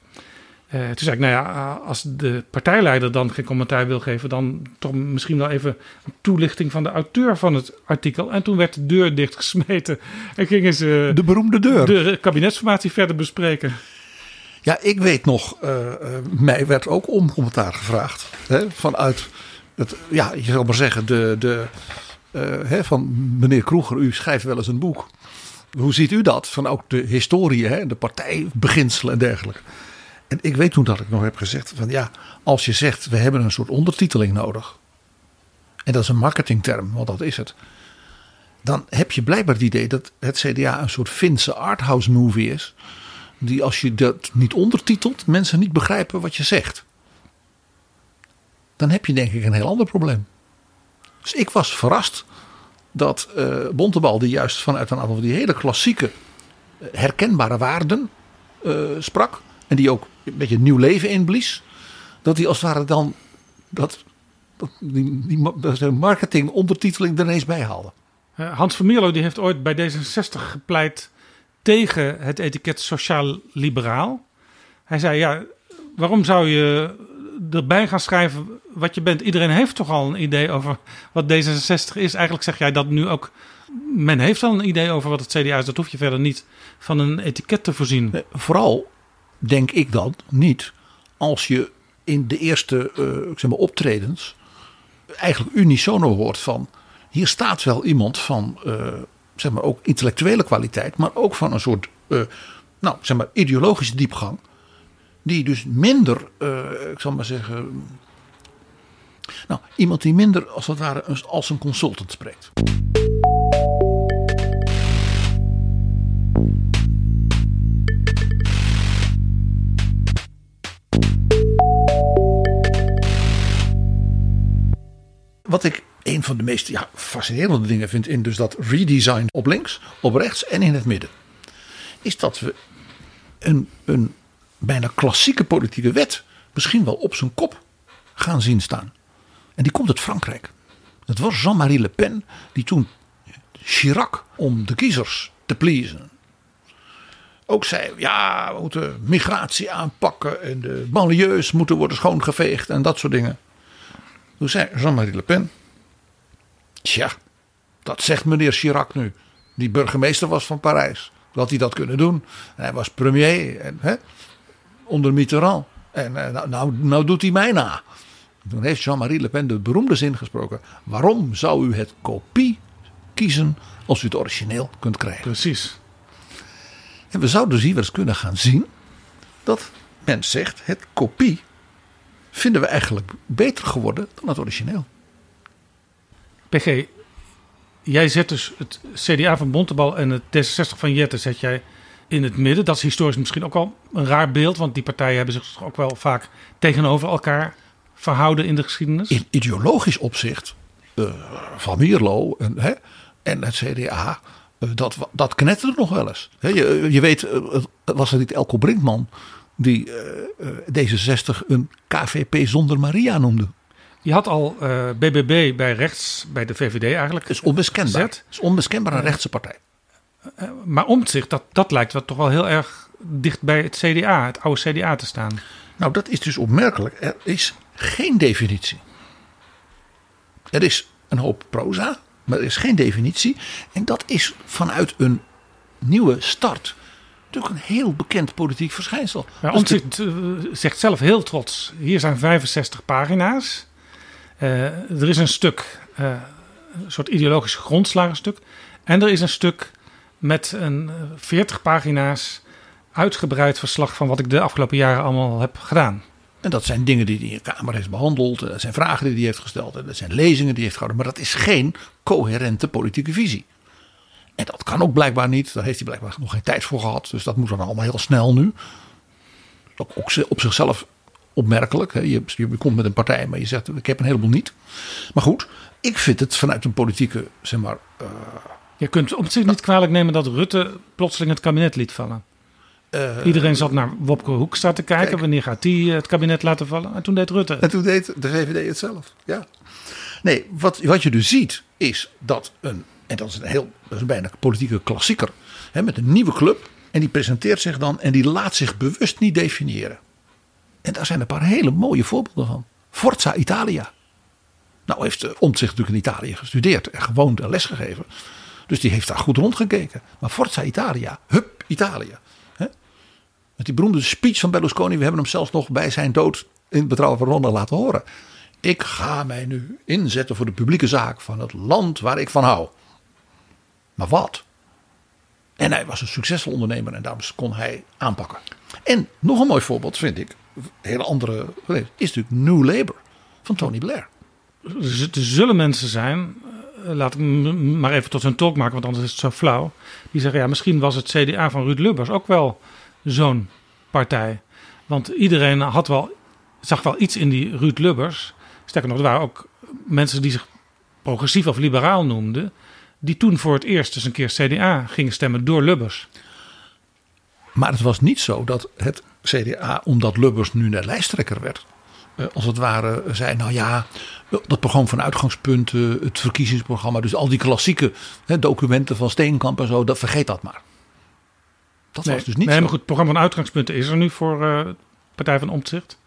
Uh, toen zei ik, nou ja, als de partijleider dan geen commentaar wil geven, dan toch misschien wel even een toelichting van de auteur van het artikel. En toen werd de deur dichtgesmeten en gingen ze de beroemde deur. de kabinetsformatie verder bespreken. Ja, ik weet nog, uh, uh, mij werd ook om commentaar gevraagd. Hè, vanuit het, ja, je zou maar zeggen, de, de, hè, van meneer Kroeger, u schrijft wel eens een boek. Hoe ziet u dat? Van ook de historie, hè, de partijbeginselen en dergelijke. En ik weet toen dat ik nog heb gezegd van ja, als je zegt we hebben een soort ondertiteling nodig. En dat is een marketingterm, want dat is het. Dan heb je blijkbaar het idee dat het CDA een soort Finse arthouse movie is die als je dat niet ondertitelt, mensen niet begrijpen wat je zegt. Dan heb je denk ik een heel ander probleem. Dus ik was verrast dat uh, Bontebal, die juist vanuit een aantal van die hele klassieke, eh, herkenbare waarden uh, sprak. En die ook een beetje nieuw leven inblies. Dat hij als het ware dan dat, dat die, die marketing ondertiteling er ineens bij haalde. Hans Vermeerlo die heeft ooit bij D66 gepleit tegen het etiket sociaal-liberaal. Hij zei, ja, waarom zou je erbij gaan schrijven wat je bent? Iedereen heeft toch al een idee over wat D66 is. Eigenlijk zeg jij dat nu ook. Men heeft al een idee over wat het CDA is. Dat hoef je verder niet van een etiket te voorzien. Nee, vooral denk ik dan niet als je in de eerste uh, zeg maar optredens eigenlijk unisono hoort van... hier staat wel iemand van... Uh, zeg maar, ook intellectuele kwaliteit, maar ook van een soort uh, nou, zeg maar, ideologische diepgang. Die dus minder, ik zal maar zeggen. Nou, iemand die minder als het ware als een consultant spreekt. Wat ik een van de meest ja, fascinerende dingen vind in dus dat redesign op links, op rechts en in het midden. Is dat we een, een bijna klassieke politieke wet misschien wel op zijn kop gaan zien staan. En die komt uit Frankrijk. Dat was Jean-Marie Le Pen, die toen Chirac om de kiezers te pleasen. Ook zei, ja, we moeten migratie aanpakken en de banlieues moeten worden schoongeveegd en dat soort dingen. Toen zei Jean-Marie Le Pen, tja, dat zegt meneer Chirac nu, die burgemeester was van Parijs. Dat hij dat kunnen doen. En hij was premier en, hè, onder Mitterrand. En eh, nou, nou, nou doet hij mij na. Toen heeft Jean-Marie Le Pen de beroemde zin gesproken. Waarom zou u het kopie kiezen als u het origineel kunt krijgen? Precies. En we zouden dus hier eens kunnen gaan zien dat men zegt: het kopie vinden we eigenlijk beter geworden dan het origineel. PG, jij zet dus het CDA van Bontebal en het D66 van Jette zet jij in het midden. Dat is historisch misschien ook wel een raar beeld, want die partijen hebben zich ook wel vaak tegenover elkaar verhouden in de geschiedenis. In ideologisch opzicht, uh, Van Mierlo en, hè, en het CDA, uh, dat, dat knetterde nog wel eens. Je, je weet, uh, was het niet Elko Brinkman die D66 een KVP zonder Maria noemde? Je had al BBB bij rechts, bij de VVD eigenlijk. Het is onmiskenbaar. Is onmiskenbaar een rechtse partij. maar Omtzigt, dat, dat lijkt wel toch wel heel erg dicht bij het CDA, het oude CDA te staan. Nou, dat is dus opmerkelijk. Er is geen definitie. Er is een hoop proza, maar er is geen definitie. En dat is vanuit een nieuwe start natuurlijk een heel bekend politiek verschijnsel. Ja, Omtzigt de... zegt zelf heel trots: hier zijn 65 pagina's. Uh, er is een stuk, uh, een soort ideologisch grondslagenstuk. En er is een stuk met een 40 pagina's uitgebreid verslag van wat ik de afgelopen jaren allemaal heb gedaan. En dat zijn dingen die hij in de Kamer heeft behandeld. Dat zijn vragen die hij heeft gesteld. En dat zijn lezingen die hij heeft gehouden. Maar dat is geen coherente politieke visie. En dat kan ook blijkbaar niet. Daar heeft hij blijkbaar nog geen tijd voor gehad. Dus dat moet dan allemaal heel snel nu. Ook op zichzelf opmerkelijk. Je, je komt met een partij, maar je zegt: Ik heb een heleboel niet. Maar goed, ik vind het vanuit een politieke, zeg maar. Uh, je kunt op zich niet kwalijk nemen dat Rutte plotseling het kabinet liet vallen. Uh, Iedereen zat naar Wopke Hoekstra te kijken. Kijk, wanneer gaat die het kabinet laten vallen? En toen deed Rutte. En toen deed de VVD het zelf. Ja. Nee, wat, wat je dus ziet is dat een. En dat is een heel. Dat is bijna een politieke klassieker. Hè, met een nieuwe club. En die presenteert zich dan. En die laat zich bewust niet definiëren. En daar zijn een paar hele mooie voorbeelden van. Forza Italia. Nou heeft Omtzigt natuurlijk in Italië gestudeerd. En gewoond en lesgegeven. Dus die heeft daar goed rondgekeken. Maar Forza Italia. Hup, Italië. Met die beroemde speech van Berlusconi. We hebben hem zelfs nog bij zijn dood in het Betrouwen van Ronda laten horen. Ik ga mij nu inzetten voor de publieke zaak van het land waar ik van hou. Maar wat? En hij was een succesvol ondernemer en daarom kon hij aanpakken. En nog een mooi voorbeeld vind ik. Een hele andere. Is natuurlijk New Labour van Tony Blair. Er zullen mensen zijn. Laat ik maar even tot hun talk maken, want anders is het zo flauw. Die zeggen ja, misschien was het CDA van Ruud Lubbers ook wel zo'n partij. Want iedereen had wel, zag wel iets in die Ruud Lubbers. Sterker nog, er waren ook mensen die zich progressief of liberaal noemden. Die toen voor het eerst eens een keer CDA gingen stemmen door Lubbers. Maar het was niet zo dat het CDA, omdat Lubbers nu de lijsttrekker werd, als het ware zei: Nou ja, dat programma van uitgangspunten, het verkiezingsprogramma, dus al die klassieke hè, documenten van Steenkamp en zo, dat vergeet dat maar. Dat nee, was dus niet nee, zo. maar goed, het programma van uitgangspunten is er nu voor uh, Partij van Omtzigt.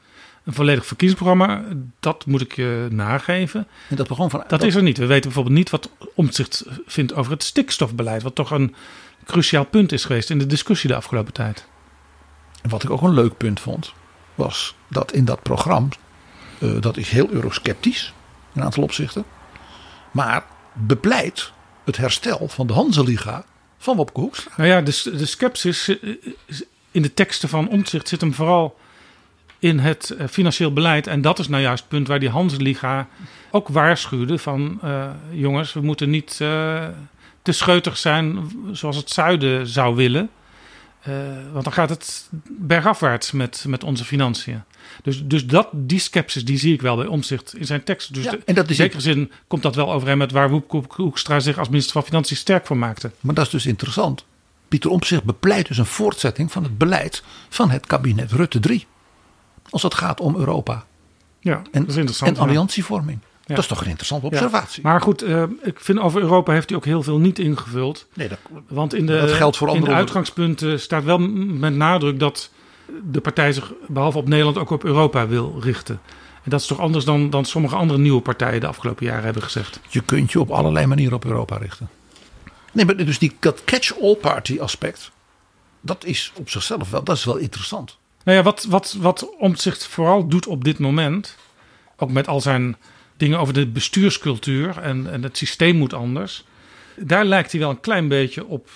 Een volledig verkiezingsprogramma, dat moet ik je nageven. En dat, programma van, dat, dat is er niet. We weten bijvoorbeeld niet wat Omtzigt vindt over het stikstofbeleid. Wat toch een cruciaal punt is geweest in de discussie de afgelopen tijd. En wat ik ook een leuk punt vond, was dat in dat programma, uh, dat is heel eurosceptisch in een aantal opzichten. Maar bepleit het herstel van de Hanseliga van Wopke Hoekstra. Nou ja, de, de skepsis in de teksten van Omtzigt zit hem vooral in het financieel beleid. En dat is nou juist het punt waar die Hanseliga ook waarschuwde van... Uh, jongens, we moeten niet uh, te scheutig zijn zoals het zuiden zou willen. Uh, want dan gaat het bergafwaarts met, met onze financiën. Dus, dus dat, die skepsis die zie ik wel bij Omzicht in zijn tekst. Dus Ja, de- en dat is in zekere zin komt dat wel overeen met waar Hoekstra zich als minister van Financiën sterk voor maakte. Maar dat is dus interessant. Pieter Omtzigt bepleit dus een voortzetting van het beleid van het kabinet Rutte 3. Als het gaat om Europa Ja, en, dat is interessant. en alliantievorming. Dat is toch een interessante observatie. Maar goed, uh, ik vind over Europa heeft hij ook heel veel niet ingevuld. Nee, dat, Want in de, dat geldt voor in de uitgangspunten staat wel met nadruk dat de partij zich behalve op Nederland ook op Europa wil richten. En dat is toch anders dan, dan sommige andere nieuwe partijen de afgelopen jaren hebben gezegd. Je kunt je op allerlei manieren op Europa richten. Nee, maar dus die, dat catch-all party aspect, dat is op zichzelf wel, dat is wel interessant. Nou ja, wat, wat, wat Omtzigt vooral doet op dit moment, ook met al zijn dingen over de bestuurscultuur en, en het systeem moet anders. Daar lijkt hij wel een klein beetje op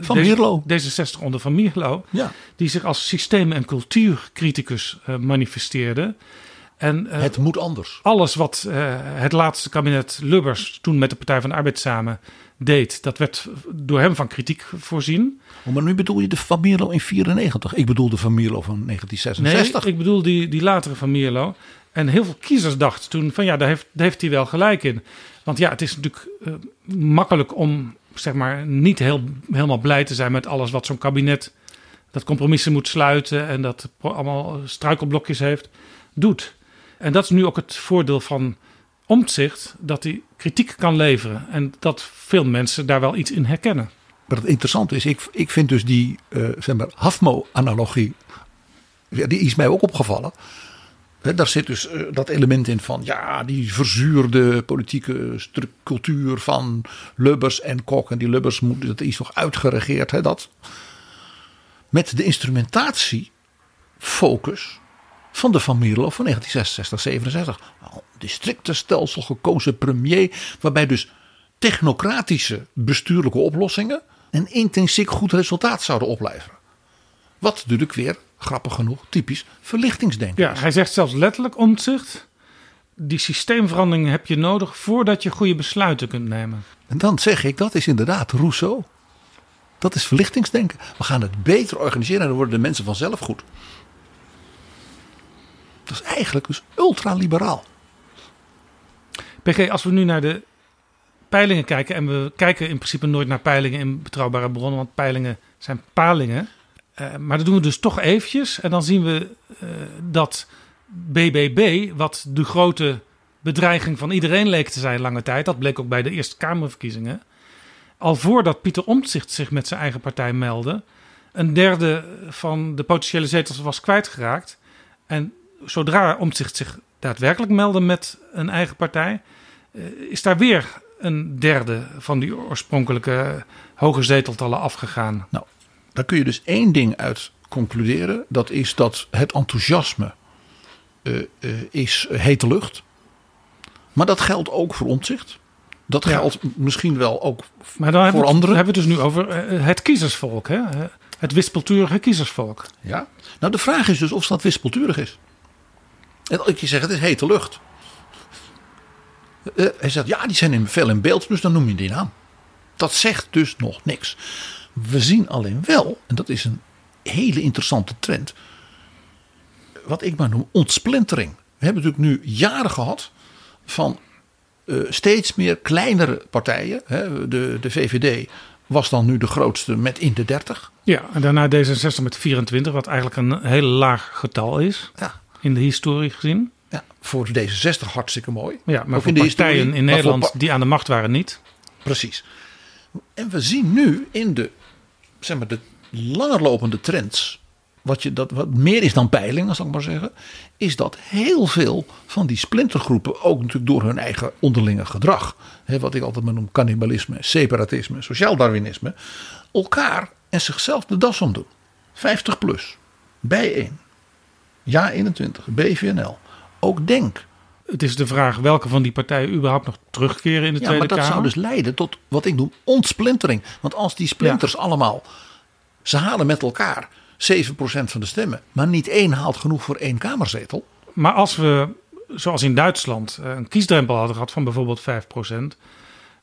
van Mierlo. D66 onder Van Mierlo. Ja. Die zich als systeem- en cultuurcriticus uh, manifesteerde. En, uh, het moet anders. Alles wat uh, het laatste kabinet Lubbers toen met de Partij van de Arbeid samen deed, dat werd door hem van kritiek voorzien. Oh, maar nu bedoel je de Van Mierlo in 94? Ik bedoel de Van Mierlo van 1966. Nee, ik bedoel die, die latere Van Mierlo. En heel veel kiezers dachten toen van ja, daar heeft, daar heeft hij wel gelijk in. Want ja, het is natuurlijk uh, makkelijk om zeg maar niet heel, helemaal blij te zijn met alles wat zo'n kabinet dat compromissen moet sluiten en dat allemaal struikelblokjes heeft, doet. En dat is nu ook het voordeel van Omtzigt, dat hij kritiek kan leveren en dat veel mensen daar wel iets in herkennen. Maar het interessante is, ik, ik vind dus die uh, zeg maar, Hafmo-analogie, die is mij ook opgevallen. He, daar zit dus uh, dat element in van ja, die verzuurde politieke cultuur van Lubbers en Kok. En die Lubbers moet, dat is nog uitgeregeerd. Dat. Met de instrumentatie, focus van de Van Mierlo van 1966, 67. Een districtenstelsel gekozen premier, waarbij dus technocratische bestuurlijke oplossingen een intrinsiek goed resultaat zouden opleveren. Wat natuurlijk weer, grappig genoeg, typisch verlichtingsdenken Ja, hij zegt zelfs letterlijk omzicht. Die systeemverandering heb je nodig voordat je goede besluiten kunt nemen. En dan zeg ik, dat is inderdaad Rousseau. Dat is verlichtingsdenken. We gaan het beter organiseren en dan worden de mensen vanzelf goed. Dat is eigenlijk dus ultraliberaal. PG, als we nu naar de peilingen kijken. En we kijken in principe nooit naar peilingen in betrouwbare bronnen. Want peilingen zijn palingen. Uh, maar dat doen we dus toch eventjes. En dan zien we uh, dat BBB, wat de grote bedreiging van iedereen leek te zijn lange tijd. Dat bleek ook bij de Eerste Kamerverkiezingen. Al voordat Pieter Omtzigt zich met zijn eigen partij meldde. Een derde van de potentiële zetels was kwijtgeraakt. En zodra Omtzigt zich daadwerkelijk meldde met een eigen partij. Uh, is daar weer een derde van die oorspronkelijke hoge zeteltallen afgegaan. Nou, daar kun je dus één ding uit concluderen. Dat is dat het enthousiasme uh, uh, is hete lucht. Maar dat geldt ook voor omzicht. Dat ja. geldt misschien wel ook maar dan voor hebben anderen. We, hebben we het dus nu over uh, het kiezersvolk. Hè? Het wispelturige kiezersvolk. Ja. Nou, de vraag is dus of dat wispelturig is. En ik je zeg, het is hete lucht. Uh, hij zegt, ja, die zijn in, veel in beeld, dus dan noem je die naam. Dat zegt dus nog niks. We zien alleen wel, en dat is een hele interessante trend, wat ik maar noem ontsplintering. We hebben natuurlijk nu jaren gehad van uh, steeds meer kleinere partijen. Hè. De, de VVD was dan nu de grootste met in de 30. Ja, en daarna D66 met 24, wat eigenlijk een heel laag getal is. Ja. In de historie gezien. Ja, voor D66 hartstikke mooi. Ja, maar Ook voor in de partijen historie, in Nederland die aan de macht waren niet. Precies. En we zien nu in de, zeg maar, de langerlopende trends, wat, je, dat, wat meer is dan peilingen, zal ik maar zeggen, is dat heel veel van die splintergroepen, ook natuurlijk door hun eigen onderlinge gedrag, hè, wat ik altijd maar noem cannibalisme, separatisme, sociaal darwinisme, elkaar en zichzelf de das omdoen. 50 plus, bijeen, ja 21, BVNL, ook Denk. Het is de vraag welke van die partijen überhaupt nog terugkeren in de Ja, Tweede maar dat Kamer. zou dus leiden tot wat ik noem ontsplintering. Want als die splinters allemaal, ze halen met elkaar 7% van de stemmen, maar niet één haalt genoeg voor één kamerzetel. Maar als we, zoals in Duitsland, eh, een kiesdrempel hadden gehad van bijvoorbeeld 5%,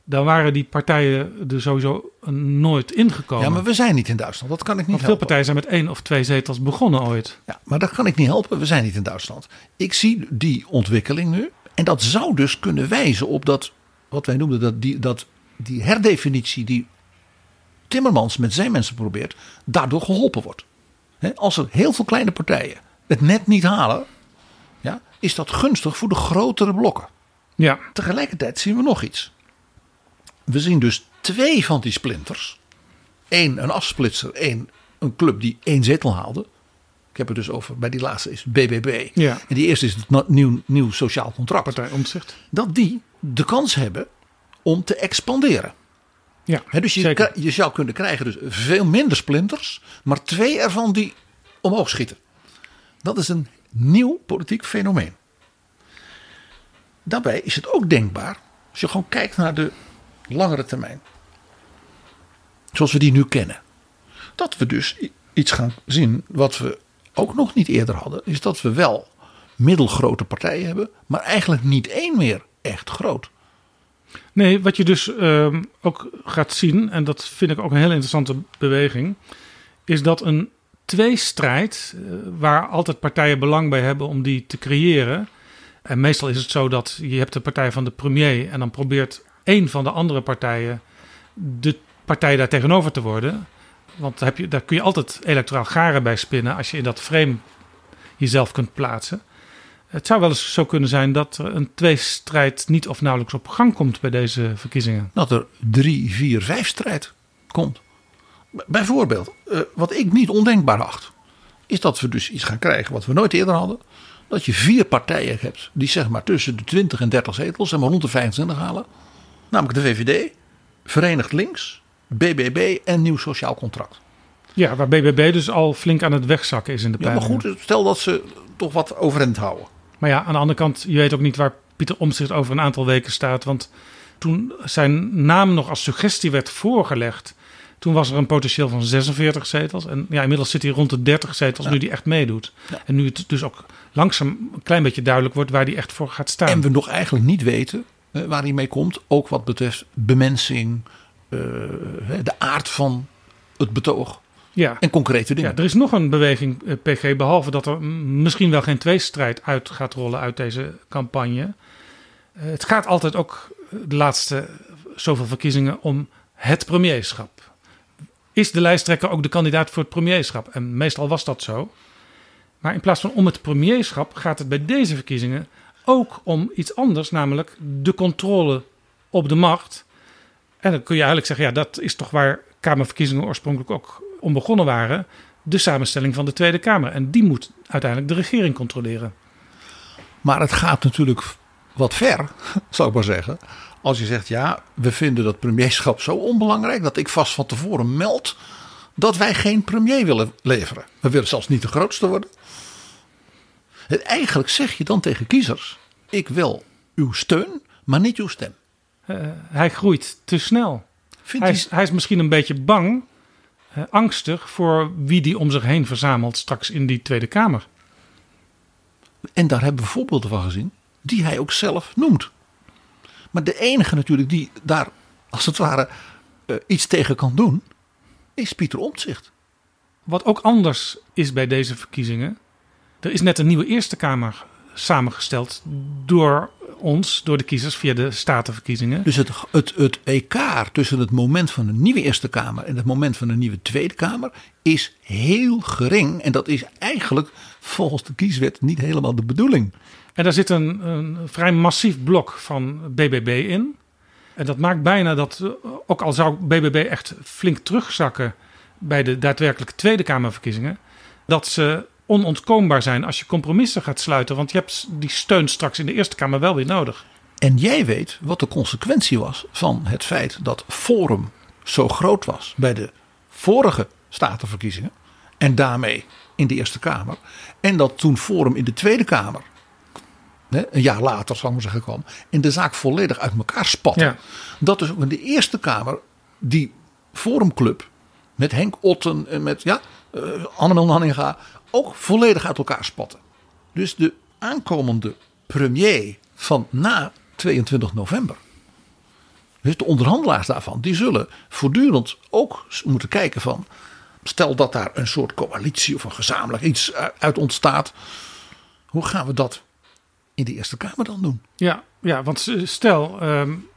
dan waren die partijen er sowieso nooit ingekomen. Ja, maar we zijn niet in Duitsland. Dat kan ik niet Want veel helpen. partijen zijn met één of twee zetels begonnen ooit. Ja, maar dat kan ik niet helpen. We zijn niet in Duitsland. Ik zie die ontwikkeling nu. En dat zou dus kunnen wijzen op dat, wat wij noemden, dat die, dat die herdefinitie die Timmermans met zijn mensen probeert, daardoor geholpen wordt. Als er heel veel kleine partijen het net niet halen, ja, is dat gunstig voor de grotere blokken. Ja. Tegelijkertijd zien we nog iets. We zien dus twee van die splinters. Eén een afsplitser, één een club die één zetel haalde. Ik heb het dus over, bij die laatste is BBB. Ja. En die eerste is het nieuw, nieuw sociaal contract. Partij. Dat die de kans hebben om te expanderen. Ja, dus je, je zou kunnen krijgen dus veel minder splinters, maar twee ervan die omhoog schieten. Dat is een nieuw politiek fenomeen. Daarbij is het ook denkbaar, als je gewoon kijkt naar de langere termijn, zoals we die nu kennen, dat we dus iets gaan zien wat we ook nog niet eerder hadden, is dat we wel middelgrote partijen hebben, maar eigenlijk niet één meer echt groot. Nee, wat je dus ehm, ook gaat zien, en dat vind ik ook een hele interessante beweging, is dat een tweestrijd, eh, waar altijd partijen belang bij hebben om die te creëren. En meestal is het zo dat je hebt de partij van de premier en dan probeert één van de andere partijen de partij daar tegenover te worden. Want heb je, daar kun je altijd electoraal garen bij spinnen als je in dat frame jezelf kunt plaatsen. Het zou wel eens zo kunnen zijn dat er een tweestrijd niet of nauwelijks op gang komt bij deze verkiezingen. dat er drie, vier, vijf strijd komt. Bijvoorbeeld, eh, wat ik niet ondenkbaar acht, is dat we dus iets gaan krijgen wat we nooit eerder hadden. Dat je vier partijen hebt die zeg maar tussen de 20 en 30 zetels en maar rond de 25 halen. Namelijk de VVD, Verenigd Links, BBB en Nieuw Sociaal Contract. Ja, waar BBB dus al flink aan het wegzakken is in de Ja, maar peilingen. goed, stel dat ze toch wat overeind houden. Maar ja, aan de andere kant, je weet ook niet waar Pieter Omtzigt over een aantal weken staat. Want toen zijn naam nog als suggestie werd voorgelegd, toen was er een potentieel van 46 zetels. En ja, inmiddels zit hij rond de 30 zetels, nu die echt meedoet. En nu het dus ook langzaam een klein beetje duidelijk wordt waar hij echt voor gaat staan. En we nog eigenlijk niet weten waar hij mee komt. Ook wat betreft bemensing, eh, de aard van het betoog. ja. En concrete dingen. Ja, er is nog een beweging, eh, PG, behalve dat er misschien wel geen tweestrijd uit gaat rollen uit deze campagne. Eh, het gaat altijd ook eh, de laatste zoveel verkiezingen om het premierschap. Is de lijsttrekker ook de kandidaat voor het premierschap? En meestal was dat zo. Maar in plaats van om het premierschap gaat het bij deze verkiezingen ook om iets anders, namelijk de controle op de macht. En dan kun je eigenlijk zeggen, ja, dat is toch waar Kamerverkiezingen oorspronkelijk ook om begonnen waren. De samenstelling van de Tweede Kamer. En die moet uiteindelijk de regering controleren. Maar het gaat natuurlijk wat ver, zou ik maar zeggen. Als je zegt, ja, we vinden dat premierschap zo onbelangrijk dat ik vast van tevoren meld dat wij geen premier willen leveren. We willen zelfs niet de grootste worden. En Eigenlijk zeg je dan tegen kiezers, ik wil uw steun, maar niet uw stem. Eh, hij groeit te snel. Vindt Hij hij- is, hij is misschien een beetje bang, eh, angstig voor wie die om zich heen verzamelt straks in die Tweede Kamer. En daar hebben we voorbeelden van gezien, die hij ook zelf noemt. Maar de enige natuurlijk die daar, als het ware, eh, iets tegen kan doen, is Pieter Omtzigt. Wat ook anders is bij deze verkiezingen. Er is net een nieuwe Eerste Kamer samengesteld door ons, door de kiezers via de statenverkiezingen. Dus het, het, het ecaar tussen het moment van een nieuwe Eerste Kamer en het moment van een nieuwe Tweede Kamer is heel gering. En dat is eigenlijk volgens de kieswet niet helemaal de bedoeling. En daar zit een, een vrij massief blok van BBB in. En dat maakt bijna dat, eh, ook al zou BBB echt flink terugzakken bij de daadwerkelijke Tweede Kamerverkiezingen, dat ze onontkoombaar zijn als je compromissen gaat sluiten. Want je hebt die steun straks in de Eerste Kamer wel weer nodig. En jij weet wat de consequentie was van het feit dat Forum zo groot was bij de vorige statenverkiezingen. En daarmee in de Eerste Kamer. En dat toen Forum in de Tweede Kamer, een jaar later zou ik maar zeggen kwam. En de zaak volledig uit elkaar spatte. Ja. Dat dus ook in de Eerste Kamer die Forumclub met Henk Otten en met ja, uh, Annemel Nanninga ook volledig uit elkaar spatten. Dus de aankomende premier van na 22 november. Dus de onderhandelaars daarvan, die zullen voortdurend ook moeten kijken van. Stel dat daar een soort coalitie of een gezamenlijk iets uit ontstaat. Hoe gaan we dat in de Eerste Kamer dan doen? Ja, ja want stel, um,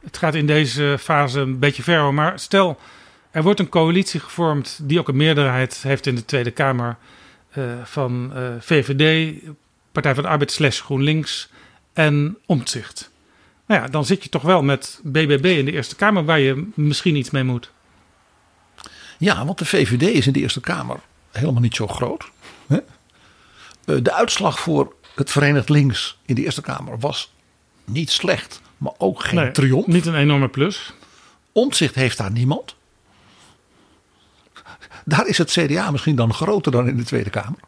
het gaat in deze fase een beetje ver, maar stel er wordt een coalitie gevormd die ook een meerderheid heeft in de Tweede Kamer van uh, VVD, Partij van de Arbeid slash GroenLinks en Omtzigt. Nou ja, dan zit je toch wel met BBB in de Eerste Kamer waar je misschien iets mee moet. Ja, want de VVD is in de Eerste Kamer helemaal niet zo groot. Hè? Eh, De uitslag voor het Verenigd Links in de Eerste Kamer was niet slecht, maar ook geen Nee, triomf. Niet een enorme plus. Omtzigt heeft daar niemand. Daar is het CDA misschien dan groter dan in de Tweede Kamer.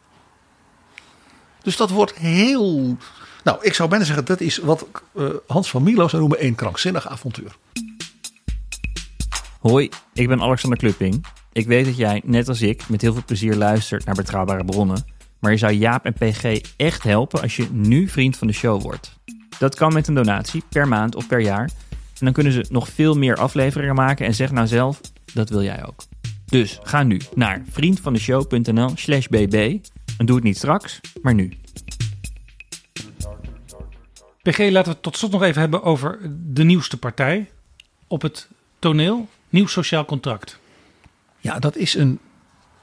Dus dat wordt heel. Nou, ik zou bijna zeggen, dat is wat eh, Hans van Milo zou noemen een krankzinnig avontuur. Hoi, ik ben Alexander Klupping. Ik weet dat jij, net als ik, met heel veel plezier luistert naar betrouwbare bronnen. Maar je zou Jaap en PG echt helpen als je nu vriend van de show wordt. Dat kan met een donatie, per maand of per jaar. En dan kunnen ze nog veel meer afleveringen maken en zeg nou zelf, dat wil jij ook. Dus ga nu naar vriendvandeshow.nl slash bb. En doe het niet straks, maar nu. PG, laten we het tot slot nog even hebben over de nieuwste partij op het toneel. Nieuw Sociaal Contract. Ja, dat is een,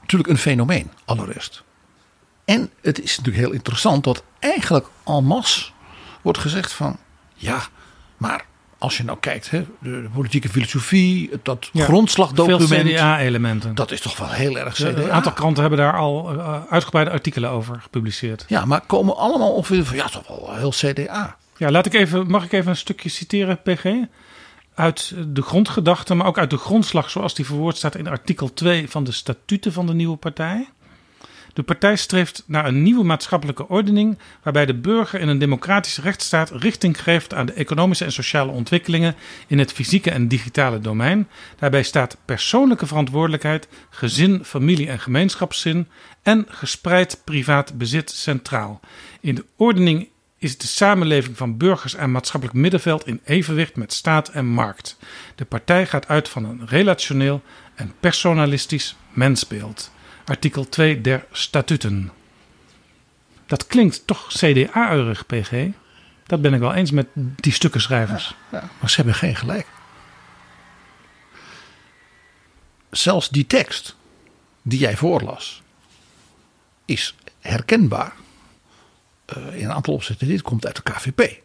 natuurlijk een fenomeen, allereerst. En het is natuurlijk heel interessant dat eigenlijk en masse wordt gezegd van... Ja, maar als je nou kijkt, hè, de, politieke filosofie, dat Ja, grondslagdocument... Veel CDA-elementen. Dat is toch wel heel erg CDA. Een aantal kranten hebben daar al eh, uitgebreide artikelen over gepubliceerd. Ja, maar komen allemaal ongeveer van, ja, toch wel heel CDA. Ja, laat ik even, mag ik even een stukje citeren, PG? Uit de grondgedachten, maar ook uit de grondslag zoals die verwoord staat in artikel 2 van de statuten van de nieuwe partij. De partij streeft naar een nieuwe maatschappelijke ordening waarbij de burger in een democratische rechtsstaat richting geeft aan de economische en sociale ontwikkelingen in het fysieke en digitale domein. Daarbij staat persoonlijke verantwoordelijkheid, gezin, familie en gemeenschapszin en gespreid privaat bezit centraal. In de ordening is de samenleving van burgers en maatschappelijk middenveld in evenwicht met staat en markt. De partij gaat uit van een relationeel en personalistisch mensbeeld. Artikel 2 der statuten. Dat klinkt toch CDA-eurig, PG? Dat ben ik wel eens met die stukkenschrijvers. Ja, maar ze hebben geen gelijk. Zelfs die tekst die jij voorlas is herkenbaar eh, in een aantal opzetten. Dit komt uit de KVP.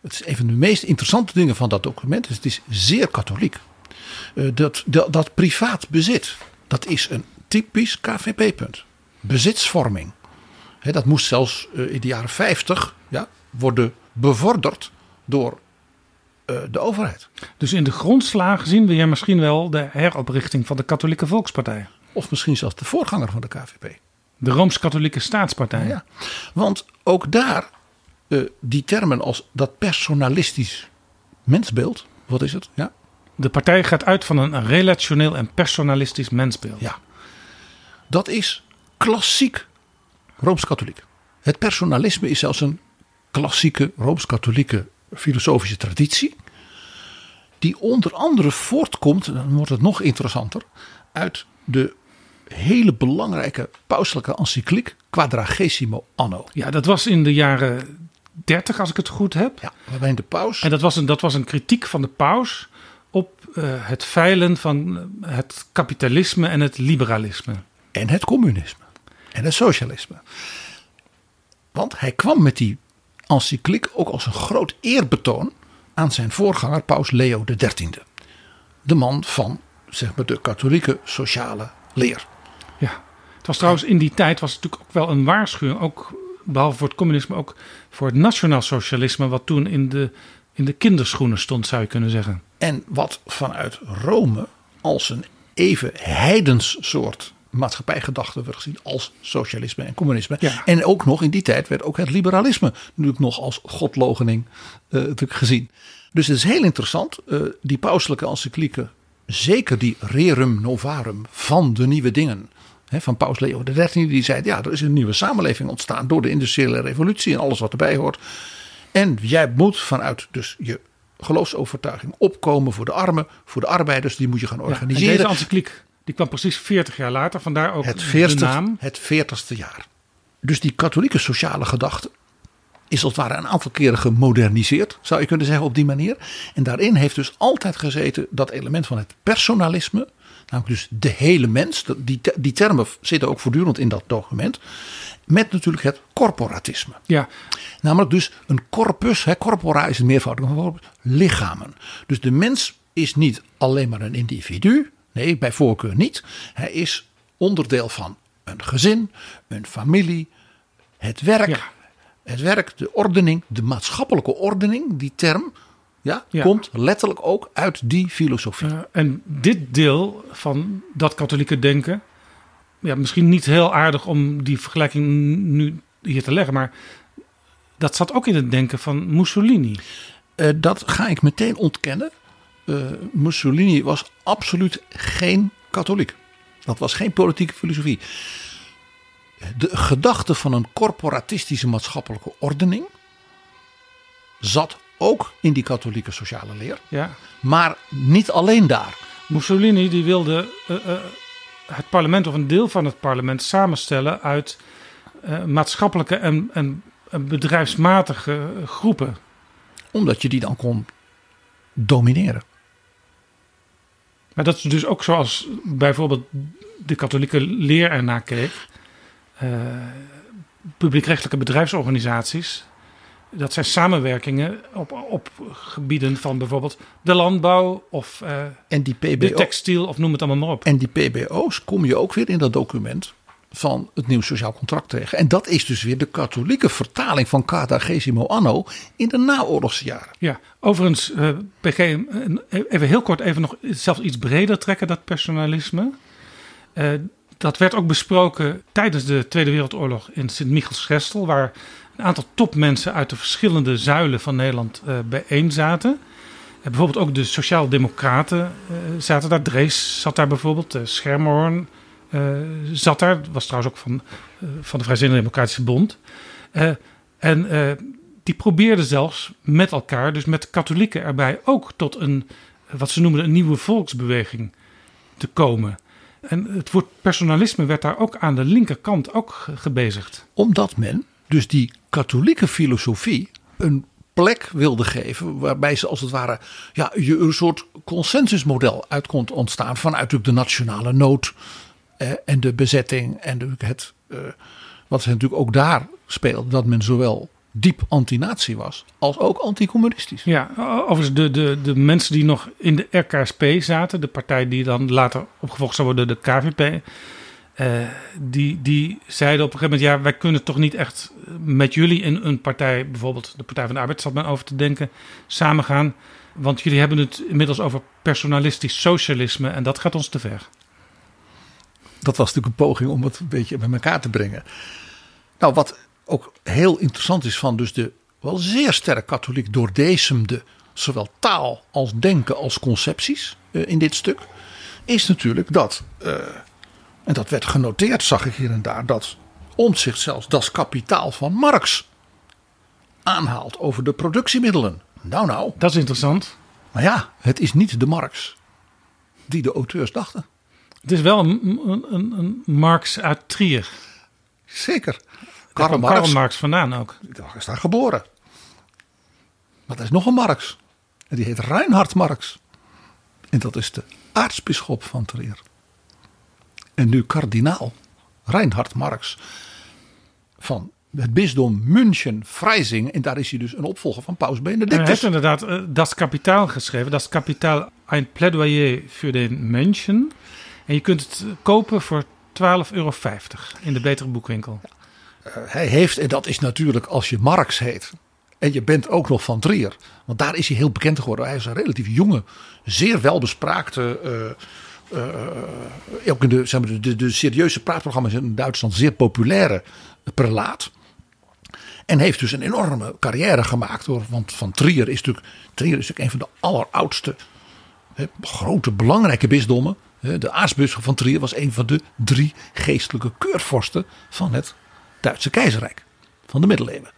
Het is een van de meest interessante dingen van dat document. Dus het is zeer katholiek. Eh, dat, dat, dat privaat bezit, dat is een typisch KVP-punt. Bezitsvorming. Dat moest zelfs eh, in de jaren 50 ja, worden bevorderd door eh, de overheid. Dus in de grondslagen zien we hier misschien wel de heroprichting van de Katholieke Volkspartij. Of misschien zelfs de voorganger van de KVP. De Rooms-Katholieke Staatspartij. Ja. Want ook daar, eh, die termen als dat personalistisch mensbeeld, wat is het? Ja, De partij gaat uit van een relationeel en personalistisch mensbeeld. Ja. Dat is klassiek Rooms-Katholiek. Het personalisme is zelfs een klassieke Rooms-Katholieke filosofische traditie. Die onder andere voortkomt, dan wordt het nog interessanter, uit de hele belangrijke pauselijke encycliek Quadragesimo Anno. Ja, dat was in de jaren 30, als ik het goed heb. Ja, waarbij de paus En dat was een, dat was een kritiek van de paus op eh, het veilen van eh, het kapitalisme en het liberalisme. En het communisme en het socialisme. Want hij kwam met die encycliek ook als een groot eerbetoon aan zijn voorganger Paus Leo XIII. De man van zeg maar, de katholieke sociale leer. Ja, het was trouwens in die tijd was het natuurlijk ook wel een waarschuwing, ook behalve voor het communisme, ook voor het nationaal socialisme, wat toen in de, in de kinderschoenen stond, zou je kunnen zeggen. En wat vanuit Rome als een even heidens soort maatschappijgedachte werd gezien als socialisme en communisme. Ja. En ook nog in die tijd werd ook het liberalisme natuurlijk nog als godlogening eh, gezien. Dus het is heel interessant. eh, die pauselijke encyclieken, zeker die Rerum Novarum van de nieuwe dingen. van Paus Leo XIII, die zei: ja, er is een nieuwe samenleving ontstaan door de industriële revolutie en alles wat erbij hoort. En jij moet vanuit dus je geloofsovertuiging opkomen voor de armen, voor de arbeiders, die moet je gaan Ja, en organiseren. deze encycliek die kwam precies 40 jaar later, vandaar ook het de 40, naam. het 40ste jaar. Dus die katholieke sociale gedachte is als het ware een aantal keren gemoderniseerd, zou je kunnen zeggen op die manier. En daarin heeft dus altijd gezeten dat element van het personalisme, namelijk dus de hele mens. Die, die termen zitten ook voortdurend in dat document. Met natuurlijk het corporatisme. Ja, Namelijk dus een corpus, hè, corpora is het meervoud van lichamen. Dus de mens is niet alleen maar een individu, nee, bij voorkeur niet. Hij is onderdeel van een gezin, een familie, het werk. Ja. Het werk, de ordening, de maatschappelijke ordening, die term, ja, Ja. komt letterlijk ook uit die filosofie. Eh, en dit deel van dat katholieke denken, ja, misschien niet heel aardig om die vergelijking nu hier te leggen, maar dat zat ook in het denken van Mussolini. Eh, dat ga ik meteen ontkennen. Eh, Mussolini was absoluut geen katholiek. Dat was geen politieke filosofie. De gedachte van een corporatistische maatschappelijke ordening zat ook in die katholieke sociale leer. Ja. Maar niet alleen daar. Mussolini die wilde eh, eh, het parlement of een deel van het parlement samenstellen uit maatschappelijke en, en, en bedrijfsmatige groepen. Omdat je die dan kon domineren. Maar dat is dus ook zoals bijvoorbeeld de katholieke leer ernaar keek. Eh, publiekrechtelijke bedrijfsorganisaties. Dat zijn samenwerkingen op, op gebieden van bijvoorbeeld de landbouw of eh, En die de textiel of noem het allemaal maar op. En die PBO's kom je ook weer in dat document van het nieuw sociaal contract tegen. En dat is dus weer de katholieke vertaling van Cartagesimo Anno in de naoorlogse jaren. Ja, overigens, eh, PG, even heel kort even nog zelfs iets breder trekken, dat personalisme. Eh, dat werd ook besproken tijdens de Tweede Wereldoorlog in Sint-Michels-Gestel, waar een aantal topmensen uit de verschillende zuilen van Nederland eh bijeen zaten. Bijvoorbeeld ook de Sociaal-Democraten zaten daar. Drees zat daar bijvoorbeeld, Schermerhorn eh, zat daar. Was trouwens ook van, eh, van de Vrijzinnige Democratische Bond. Eh, en eh, die probeerden zelfs met elkaar, dus met katholieken erbij, ook tot een, wat ze noemden, een nieuwe volksbeweging te komen. En het woord personalisme werd daar ook aan de linkerkant ook ge- gebezigd. Omdat men dus die katholieke filosofie een plek wilde geven waarbij ze als het ware ja, een soort consensusmodel uit kon ontstaan vanuit de nationale nood eh, en de bezetting en het eh, wat natuurlijk ook daar speelde dat men zowel diep anti-nazi was als ook anti-communistisch. Ja, overigens de, de, de mensen die nog in de RKSP zaten, de partij die dan later opgevolgd zou worden, de KVP, eh, die, die zeiden op een gegeven moment, ja, wij kunnen toch niet echt met jullie in een partij, bijvoorbeeld de Partij van de Arbeid, zat men over te denken, samengaan. Want jullie hebben het inmiddels over personalistisch socialisme en dat gaat ons te ver. Dat was natuurlijk een poging om het een beetje bij elkaar te brengen. Nou, wat ook heel interessant is van dus de wel zeer sterk katholiek doordezemde zowel taal als denken als concepties eh, in dit stuk, is natuurlijk dat, eh, en dat werd genoteerd, zag ik hier en daar, dat Omtzigt zelfs das kapitaal van Marx aanhaalt over de productiemiddelen. Nou, nou. Dat is interessant. Maar ja, het is niet de Marx die de auteurs dachten. Het is wel een, een, een, Marx uit Trier. Zeker. Daar Karl Marx. Karl Marx vandaan ook. Die is daar geboren. Maar er is nog een Marx. En die heet Reinhard Marx. En dat is de aartsbisschop van Trier. En nu kardinaal Reinhard Marx. Van het bisdom München, Freising. En daar is hij dus een opvolger van Paus En hij Benedictus. heeft inderdaad eh, Das Kapitaal geschreven. Das Kapitaal, een plädoyer voor de Menschen. En je kunt het kopen voor 12,50 euro in de betere boekwinkel. Eh, hij heeft, en dat is natuurlijk als je Marx heet. En je bent ook nog van Trier. Want daar is hij heel bekend geworden. Hij is een relatief jonge, zeer welbespraakte. eh, eh, ook in de, de, de, serieuze praatprogramma's in Duitsland zeer populaire prelaat. En heeft dus een enorme carrière gemaakt. Hoor. Want van Trier is natuurlijk, Trier is natuurlijk een van de alleroudste, grote, belangrijke bisdommen. De aartsbisschop van Trier was een van de drie geestelijke keurvorsten van het Duitse keizerrijk. Van de middeleeuwen.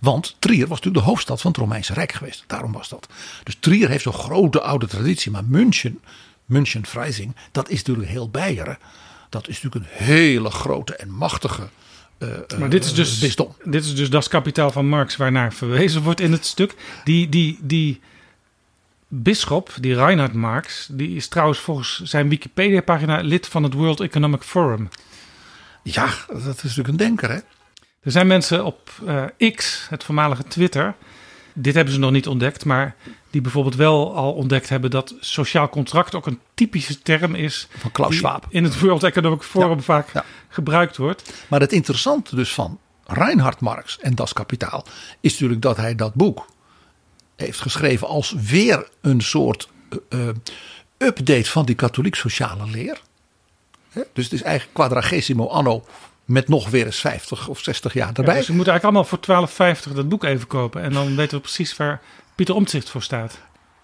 Want Trier was natuurlijk de hoofdstad van het Romeinse Rijk geweest. Daarom was dat. Dus Trier heeft zo'n grote oude traditie. Maar München, München Freising, dat is natuurlijk heel Beieren. Dat is natuurlijk een hele grote en machtige eh, Maar dit is, eh, dus, dit is dus Das Kapitaal van Marx waarnaar verwezen wordt in het stuk. Die, die, die bisschop, die Reinhard Marx, die is trouwens volgens zijn Wikipedia-pagina lid van het World Economic Forum. Ja, dat is natuurlijk een denker, hè? Er zijn mensen op eh, X, het voormalige Twitter, dit hebben ze nog niet ontdekt, maar die bijvoorbeeld wel al ontdekt hebben dat sociaal contract ook een typische term is. Van Klaus Schwab. In het World Economic Forum Ja, vaak ja. gebruikt wordt. Maar het interessante dus van Reinhard Marx en Das Kapitaal is natuurlijk dat hij dat boek heeft geschreven als weer een soort eh, eh, update van die katholiek sociale leer. Dus het is eigenlijk quadragesimo anno met nog weer eens 50 of 60 jaar Ja, erbij. dus we moeten eigenlijk allemaal voor 12,50 dat boek even kopen. En dan weten we precies waar Pieter Omtzigt voor staat.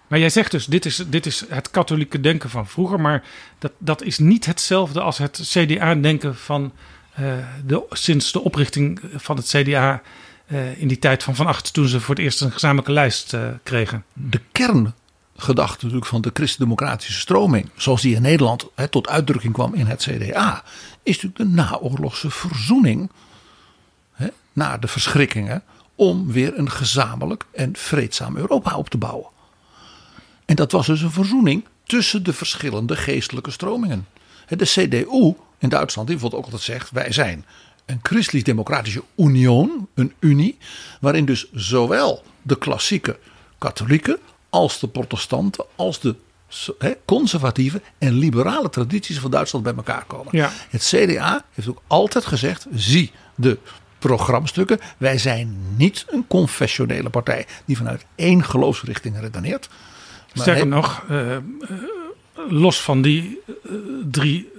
Maar jij zegt dus, dit is, dit is het katholieke denken van vroeger. Maar dat, dat is niet hetzelfde als het CDA-denken van eh, de, sinds de oprichting van het CDA... eh, in die tijd van Van Acht, toen ze voor het eerst een gezamenlijke lijst eh, kregen. de kerngedachte natuurlijk van de christendemocratische stroming, zoals die in Nederland tot uitdrukking kwam in het CDA, is natuurlijk de naoorlogse verzoening na de verschrikkingen om weer een gezamenlijk en vreedzaam Europa op te bouwen. En dat was dus een verzoening tussen de verschillende geestelijke stromingen. De CDU in Duitsland, die bijvoorbeeld ook altijd zegt: wij zijn een christelijk-democratische union, een unie, waarin dus zowel de klassieke katholieken als de protestanten, als de conservatieve en liberale tradities van Duitsland bij elkaar komen. Ja. Het CDA heeft ook altijd gezegd: zie de programmastukken. Wij zijn niet een confessionele partij die vanuit één geloofsrichting redeneert. Maar Sterker nog, eh, eh, los van die eh, drie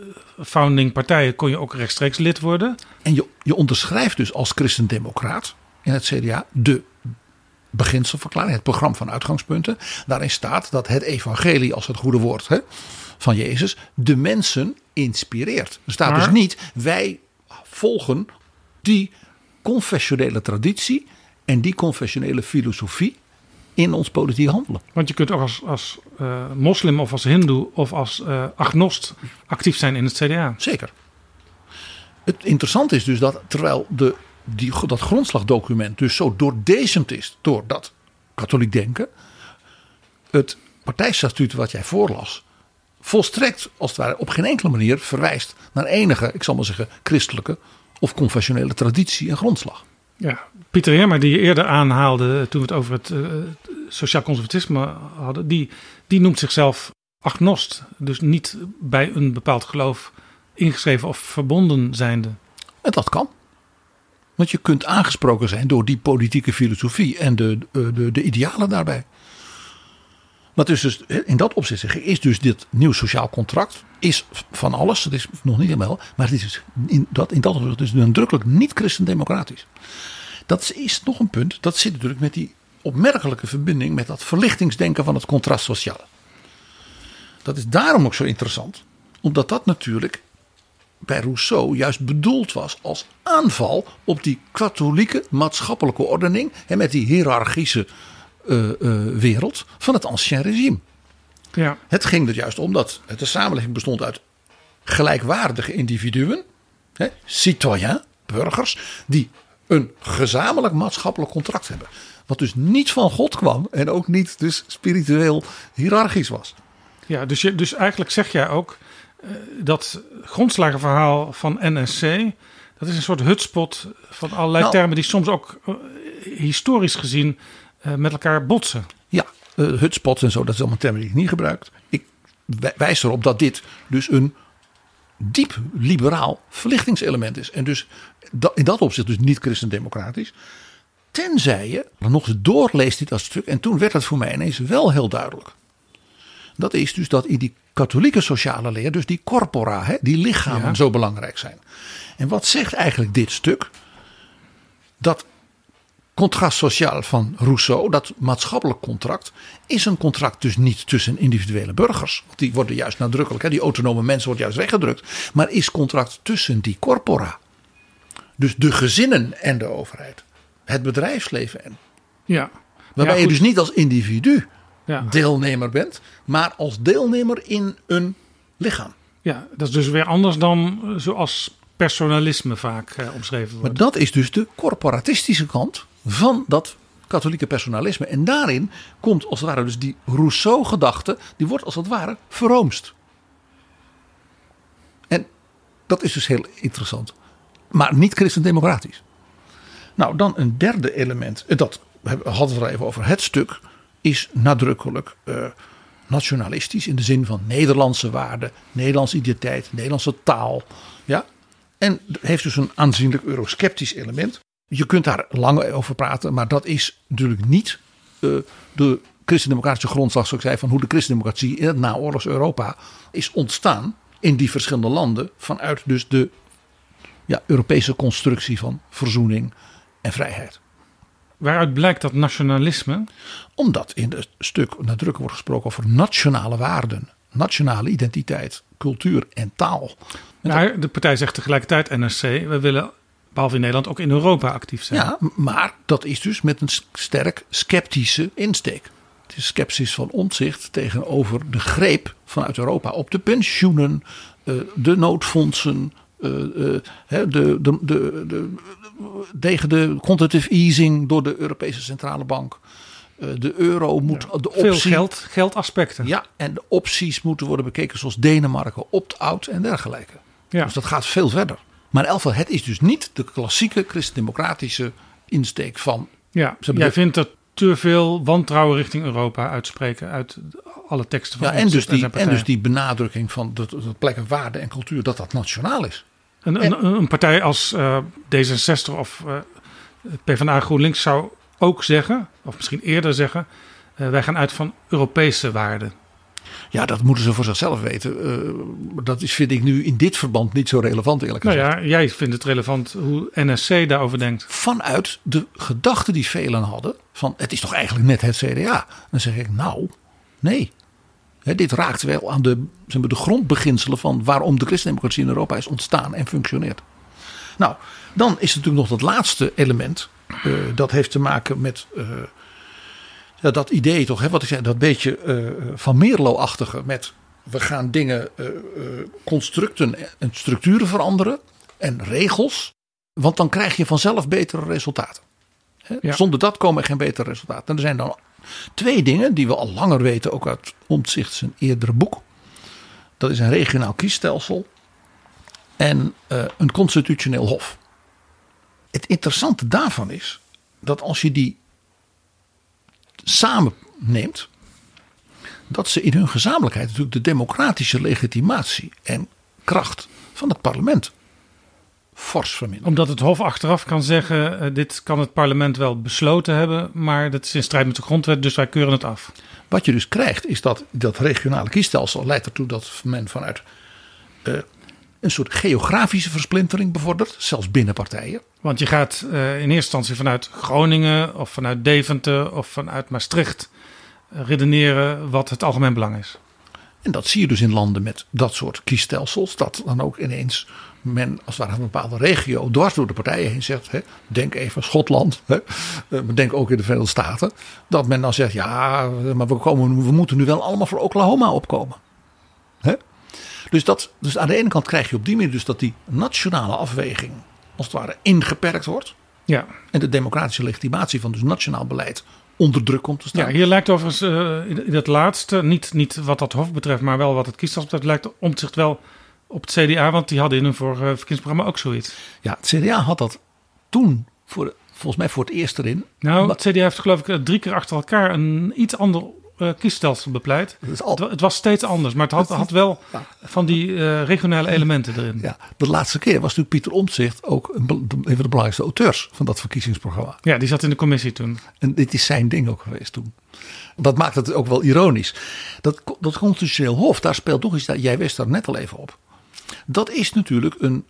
founding partijen kon je ook rechtstreeks lid worden. En je, je onderschrijft dus als christendemocraat in het CDA de beginselverklaring, het programma van uitgangspunten. Daarin staat dat het evangelie als het goede woord hè, van Jezus de mensen inspireert. Er staat Maar- dus niet wij volgen die confessionele traditie en die confessionele filosofie in ons politiek handelen. Want je kunt ook als, als eh, moslim of als hindoe of als eh, agnost actief zijn in het CDA. Zeker. Het interessante is dus dat terwijl de, die, dat grondslagdocument dus zo doordezemd is door dat katholiek denken, het partijstatuut wat jij voorlas, volstrekt als het ware op geen enkele manier verwijst naar enige, ik zal maar zeggen, christelijke of confessionele traditie en grondslag. Ja, Pieter Heerma, die je eerder aanhaalde toen we het over het eh, sociaal conservatisme hadden, die, die noemt zichzelf agnost. Dus niet bij een bepaald geloof ingeschreven of verbonden zijnde. En dat kan. Want je kunt aangesproken zijn door die politieke filosofie en de, de, de, de idealen daarbij. Is dus in dat opzicht is dus dit nieuw sociaal contract is van alles. Het is nog niet helemaal, maar het is dus in dat, in dat opzicht dus nadrukkelijk niet christendemocratisch. Dat is, is nog een punt. Dat zit natuurlijk met die opmerkelijke verbinding met dat verlichtingsdenken van het contrast sociaal. Dat is daarom ook zo interessant, omdat dat natuurlijk bij Rousseau juist bedoeld was als aanval op die katholieke maatschappelijke ordening en met die hiërarchische eh, eh, wereld van het ancien regime. Ja. Het ging er juist om dat de samenleving bestond uit gelijkwaardige individuen, hè, citoyen, burgers, die een gezamenlijk maatschappelijk contract hebben. Wat dus niet van God kwam en ook niet dus spiritueel hiërarchisch was. Ja, dus, je, dus eigenlijk zeg jij ook eh, dat grondslagenverhaal van NSC, dat is een soort hutspot van allerlei Nou. termen die soms ook eh, historisch gezien eh, met elkaar botsen. Ja, hutspots en zo, dat is allemaal termen die ik niet gebruik. Ik wij- wijs erop dat dit dus een diep liberaal verlichtingselement is. En dus in dat opzicht dus niet christendemocratisch. Tenzij je nog eens doorleest dit als stuk. En toen werd het voor mij ineens wel heel duidelijk. Dat is dus dat in die katholieke sociale leer, dus die corpora, hè, die lichamen Ja. zo belangrijk zijn. En wat zegt eigenlijk dit stuk? Dat contrast sociaal van Rousseau, dat maatschappelijk contract, is een contract dus niet tussen individuele burgers. Die worden juist nadrukkelijk, hè, die autonome mensen worden juist weggedrukt. Maar is contract tussen die corpora. Dus de gezinnen en de overheid. Het bedrijfsleven en. Ja. Waarbij Ja, je dus niet als individu Ja. deelnemer bent, maar als deelnemer in een lichaam. Ja, dat is dus weer anders dan eh, zoals personalisme vaak eh, omschreven Maar wordt. dat is dus de corporatistische kant van dat katholieke personalisme. En daarin komt als het ware dus die Rousseau-gedachte, die wordt als het ware verroomst. En dat is dus heel interessant. Maar niet christendemocratisch. Nou, dan een derde element. en Dat we hadden het er even over. Het stuk is nadrukkelijk eh, nationalistisch. In de zin van Nederlandse waarden, Nederlandse identiteit, Nederlandse taal. Ja? En heeft dus een aanzienlijk eurosceptisch element. Je kunt daar lang over praten, maar dat is natuurlijk niet eh, de christendemocratische grondslag, zoals ik zei, van hoe de christendemocratie in het naoorlogs Europa is ontstaan in die verschillende landen vanuit dus de ja, Europese constructie van verzoening en vrijheid. Waaruit blijkt dat nationalisme? Omdat in het stuk nadrukkelijk wordt gesproken over nationale waarden, nationale identiteit, cultuur en taal. Maar de partij zegt tegelijkertijd NRC, we willen behalve in Nederland ook in Europa actief zijn. Ja, maar dat is dus met een sterk sceptische insteek. Het is sceptisch van omzicht tegenover de greep vanuit Europa op de pensioenen, eh, de noodfondsen, de, de, de, de, tegen de quantitative easing door de Europese Centrale Bank. De euro moet de optie, Veel geld, geldaspecten. Ja, en de opties moeten worden bekeken zoals Denemarken, opt-out en dergelijke. Ja. Dus dat gaat veel verder. Maar in het is dus niet de klassieke christendemocratische insteek van. Ja, jij vindt dat te veel wantrouwen richting Europa uitspreken uit alle teksten van ja, en dus, die, en dus die benadrukking van de, de plekken waarde en cultuur dat dat nationaal is. Een, een, een partij als uh, D66 of uh, PvdA GroenLinks zou ook zeggen, of misschien eerder zeggen, uh, wij gaan uit van Europese waarden. Ja, dat moeten ze voor zichzelf weten. Uh, dat is, vind ik nu in dit verband niet zo relevant eerlijk nou gezegd. Nou ja, jij vindt het relevant hoe NSC daarover denkt. Vanuit de gedachte die velen hadden van het is toch eigenlijk net het CDA. Dan zeg ik nou, nee. He, dit raakt wel aan de, zeg maar, de grondbeginselen van waarom de christendemocratie in Europa is ontstaan en functioneert. Nou, dan is natuurlijk nog dat laatste element. Uh, dat heeft te maken met uh, ja, dat idee toch, hè, wat ik zei, dat beetje uh, van Merlo-achtige met we gaan dingen, constructen en structuren veranderen en regels, want dan krijg je vanzelf betere resultaten. Hè? Ja. Zonder dat komen er geen betere resultaten. En er zijn dan twee dingen die we al langer weten, ook uit Omtzigt zijn eerdere boek. Dat is een regionaal kiesstelsel en een constitutioneel hof. Het interessante daarvan is dat als je die samen neemt, dat ze in hun gezamenlijkheid natuurlijk de democratische legitimatie en kracht van het parlement fors. Omdat het Hof achteraf kan zeggen: uh, dit kan het parlement wel besloten hebben, maar dat is in strijd met de grondwet, dus wij keuren het af. Wat je dus krijgt, is dat dat regionale kiesstelsel leidt ertoe dat men vanuit uh, een soort geografische versplintering bevordert, zelfs binnen partijen. Want je gaat uh, in eerste instantie vanuit Groningen of vanuit Deventer of vanuit Maastricht redeneren wat het algemeen belang is. En dat zie je dus in landen met dat soort kiesstelsels. Dat dan ook ineens men als het ware een bepaalde regio dwars door de partijen heen zegt. Hè, denk even Schotland, hè, maar denk ook in de Verenigde Staten. Dat men dan zegt ja, maar we, komen, we moeten nu wel allemaal voor Oklahoma opkomen. Hè? Dus, dat, dus aan de ene kant krijg je op die manier dus dat die nationale afweging als het ware ingeperkt wordt. Ja. En de democratische legitimatie van dus nationaal beleid onder druk komt te staan. Ja, hier lijkt overigens uh, in het laatste, niet, niet wat dat Hof betreft, maar wel wat het kiesstelsel betreft, lijkt omzicht wel op het CDA, want die hadden in hun vorige verkiezingsprogramma ook zoiets. Ja, het CDA had dat toen voor, volgens mij voor het eerst erin. Nou, het CDA heeft geloof ik drie keer achter elkaar een iets ander uh, kiesstelsel bepleit. Al... Het, het, was steeds anders, maar het had, had wel ja. van die uh, regionale elementen erin. Ja, de laatste keer was natuurlijk Pieter Omtzigt ook een, een van de belangrijkste auteurs van dat verkiezingsprogramma. Ja, die zat in de commissie toen. En dit is zijn ding ook geweest toen. Dat maakt het ook wel ironisch. Dat, dat constitutioneel hof, daar speelt nog iets, jij wist daar net al even op. Dat is natuurlijk een,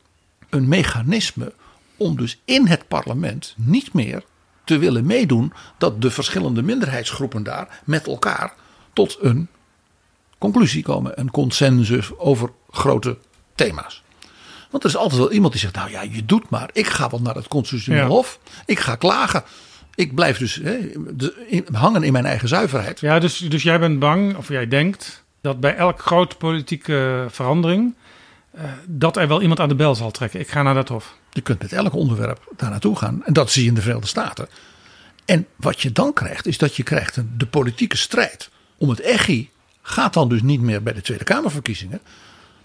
een mechanisme om dus in het parlement niet meer te willen meedoen dat de verschillende minderheidsgroepen daar met elkaar tot een conclusie komen, een consensus over grote thema's. Want er is altijd wel iemand die zegt: Nou ja, je doet maar. Ik ga wel naar het constitutioneel ja. hof. Ik ga klagen. Ik blijf dus hè, hangen in mijn eigen zuiverheid. Ja, dus, dus jij bent bang, of jij denkt, dat bij elke grote politieke verandering. Uh, dat er wel iemand aan de bel zal trekken. Ik ga naar dat hof. Je kunt met elk onderwerp daar naartoe gaan. En dat zie je in de Verenigde Staten. En wat je dan krijgt, is dat je krijgt een, de politieke strijd om het echi gaat dan dus niet meer bij de Tweede Kamerverkiezingen,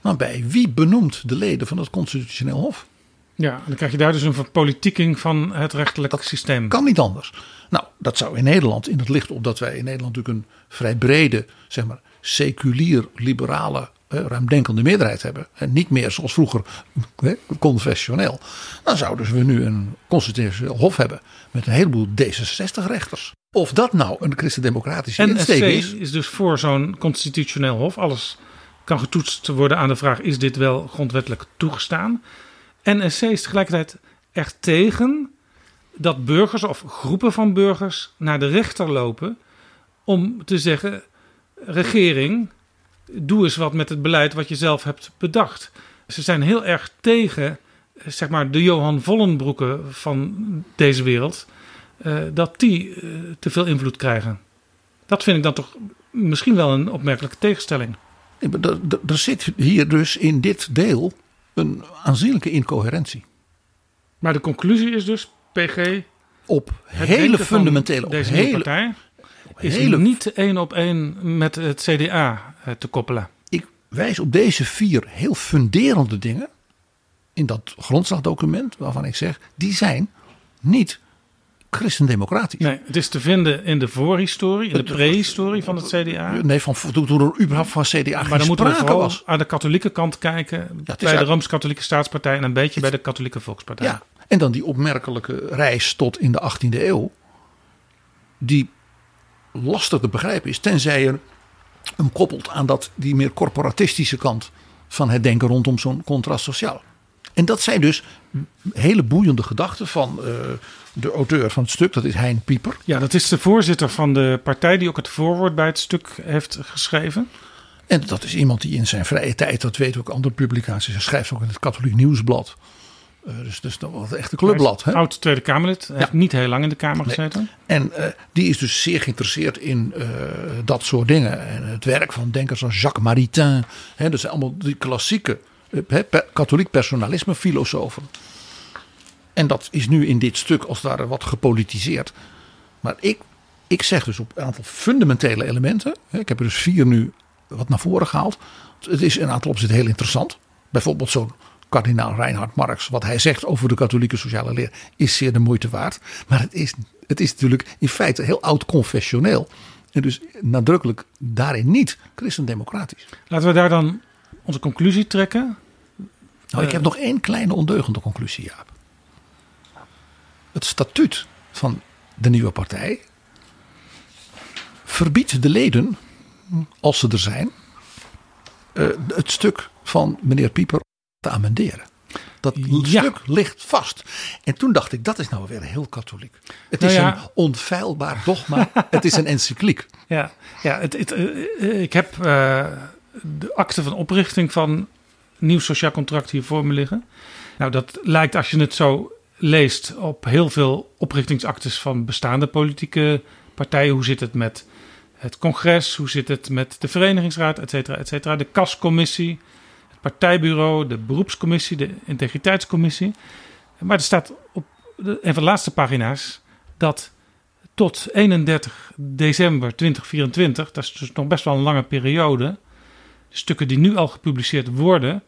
maar bij wie benoemt de leden van het Constitutioneel Hof. Ja, dan krijg je daar dus een verpolitieking van het rechterlijk systeem. Kan niet anders. Nou, dat zou in Nederland, in het licht op dat wij in Nederland natuurlijk een vrij brede, zeg maar, seculier, liberale, eh, ruimdenkende meerderheid hebben. En niet meer zoals vroeger eh, confessioneel. Dan zouden we nu een constitutioneel hof hebben met een heleboel D66-rechters. Of dat nou een christendemocratische insteek is. is dus voor zo'n constitutioneel hof. Alles kan getoetst worden aan de vraag: is dit wel grondwettelijk toegestaan? NSC is tegelijkertijd er tegen dat burgers of groepen van burgers naar de rechter lopen om te zeggen: regering, doe eens wat met het beleid wat je zelf hebt bedacht. Ze zijn heel erg tegen, zeg maar, de Johan Vollenbroeken van deze wereld, eh, dat die eh, te veel invloed krijgen. Dat vind ik dan toch misschien wel een opmerkelijke tegenstelling. Er zit hier dus in dit deel een aanzienlijke incoherentie. Maar de conclusie is dus, PG... Op hele fundamentele... Deze hele, partij is hele, niet één op één met het CDA eh, te koppelen. Ik wijs op deze vier heel funderende dingen in dat grondslagdocument waarvan ik zeg, die zijn niet christendemocratisch. Nee, het is te vinden in de voorhistorie, in de prehistorie van het CDA. Nee, van, toen er überhaupt van CDA Maar dan moeten we vooral was. aan de katholieke kant kijken. Ja, bij de Rooms-Katholieke Staatspartij en een beetje bij de Katholieke Volkspartij. Ja, en dan die opmerkelijke reis tot in de 18e eeuw. Die lastig te begrijpen is, tenzij je hem koppelt aan dat, die meer corporatistische kant van het denken rondom zo'n contrast sociaal. En dat zijn dus hele boeiende gedachten van uh, de auteur van het stuk, dat is Hein Pieper. Ja, dat is de voorzitter van de partij die ook het voorwoord bij het stuk heeft geschreven. En dat is iemand die in zijn vrije tijd, dat weet ook andere publicaties, hij schrijft ook in het Katholiek Nieuwsblad. Dus, dus dat was echt een clubblad. Hè? Oud Tweede Kamerlid, heeft niet heel lang in de Kamer gezeten. En uh, die is dus zeer geïnteresseerd in uh, dat soort dingen. En het werk van denkers als Jacques Maritain. Hè, dus allemaal die klassieke katholiek personalisme filosofen. En dat is nu in dit stuk als het ware wat gepolitiseerd. Maar ik, ik zeg dus op een aantal fundamentele elementen. Ik heb er dus vier nu wat naar voren gehaald. Het is in een aantal opzichten heel interessant. Bijvoorbeeld zo'n kardinaal Reinhard Marx. Wat hij zegt over de katholieke sociale leer is zeer de moeite waard. Maar het is, het is natuurlijk in feite heel oud confessioneel. En dus nadrukkelijk daarin niet christendemocratisch. Laten we daar dan onze conclusie trekken. Nou, ik heb nog één kleine ondeugende conclusie, Jaap. Het statuut van de nieuwe partij verbiedt de leden, als ze er zijn, eh, het stuk van meneer Pieper te amenderen. Dat stuk ligt vast. En toen dacht ik, dat is nou weer heel katholiek. Het is nou een onfeilbaar dogma. het is een encycliek. Ja, ja het, het, uh, ik heb uh, de akte van oprichting van nieuw sociaal contract hier voor me liggen. Nou, dat lijkt als je het zo leest op heel veel oprichtingsactes van bestaande politieke partijen. Hoe zit het met het congres? Hoe zit het met de verenigingsraad, et cetera, et cetera. De kascommissie, partijbureau, de beroepscommissie, de integriteitscommissie. Maar er staat op een van de laatste pagina's dat tot 31 december 2024, dat is dus nog best wel een lange periode, de stukken die nu al gepubliceerd worden,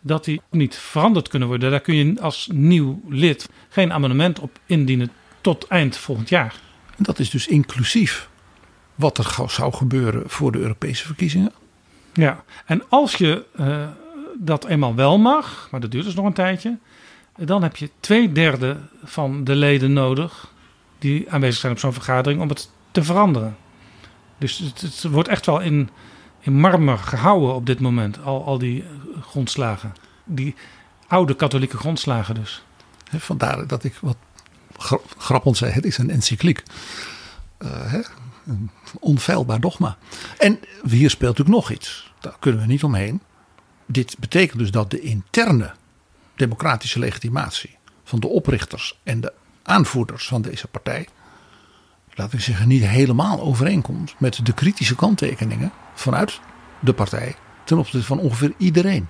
dat die niet veranderd kunnen worden. Daar kun je als nieuw lid geen amendement op indienen tot eind volgend jaar. En dat is dus inclusief wat er zou gebeuren voor de Europese verkiezingen. Ja, en als je uh, dat eenmaal wel mag, maar dat duurt dus nog een tijdje, dan heb je twee derde van de leden nodig die aanwezig zijn op zo'n vergadering om het te veranderen. Dus het, wordt echt wel in in marmer gehouden op dit moment. Al, al die grondslagen. Die oude katholieke grondslagen dus. Vandaar dat ik wat grappend zei, het is een encycliek. Uh, een onfeilbaar dogma. En hier speelt natuurlijk nog iets. Daar kunnen we niet omheen. Dit betekent dus dat de interne democratische legitimatie van de oprichters en de aanvoerders van deze partij laat ik zeggen, niet helemaal overeenkomt met de kritische kanttekeningen vanuit de partij ten opzichte van ongeveer iedereen.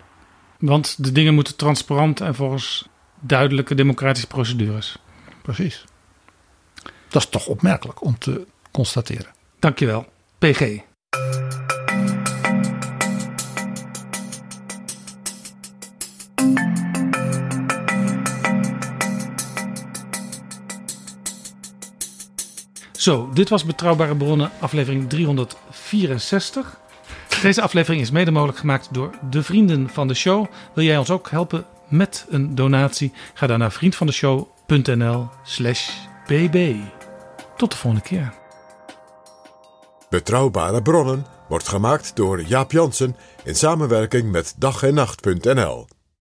Want de dingen moeten transparant en volgens duidelijke democratische procedures. Precies. Dat is toch opmerkelijk om te constateren. Dankjewel, PG. Zo, dit was Betrouwbare Bronnen, aflevering 364. Deze aflevering is mede mogelijk gemaakt door de vrienden van de show. Wil jij ons ook helpen met een donatie? Ga dan naar vriendvandeshow.nl/slash bb. Tot de volgende keer. Betrouwbare bronnen wordt gemaakt door Jaap Jansen in samenwerking met dag en nacht.nl.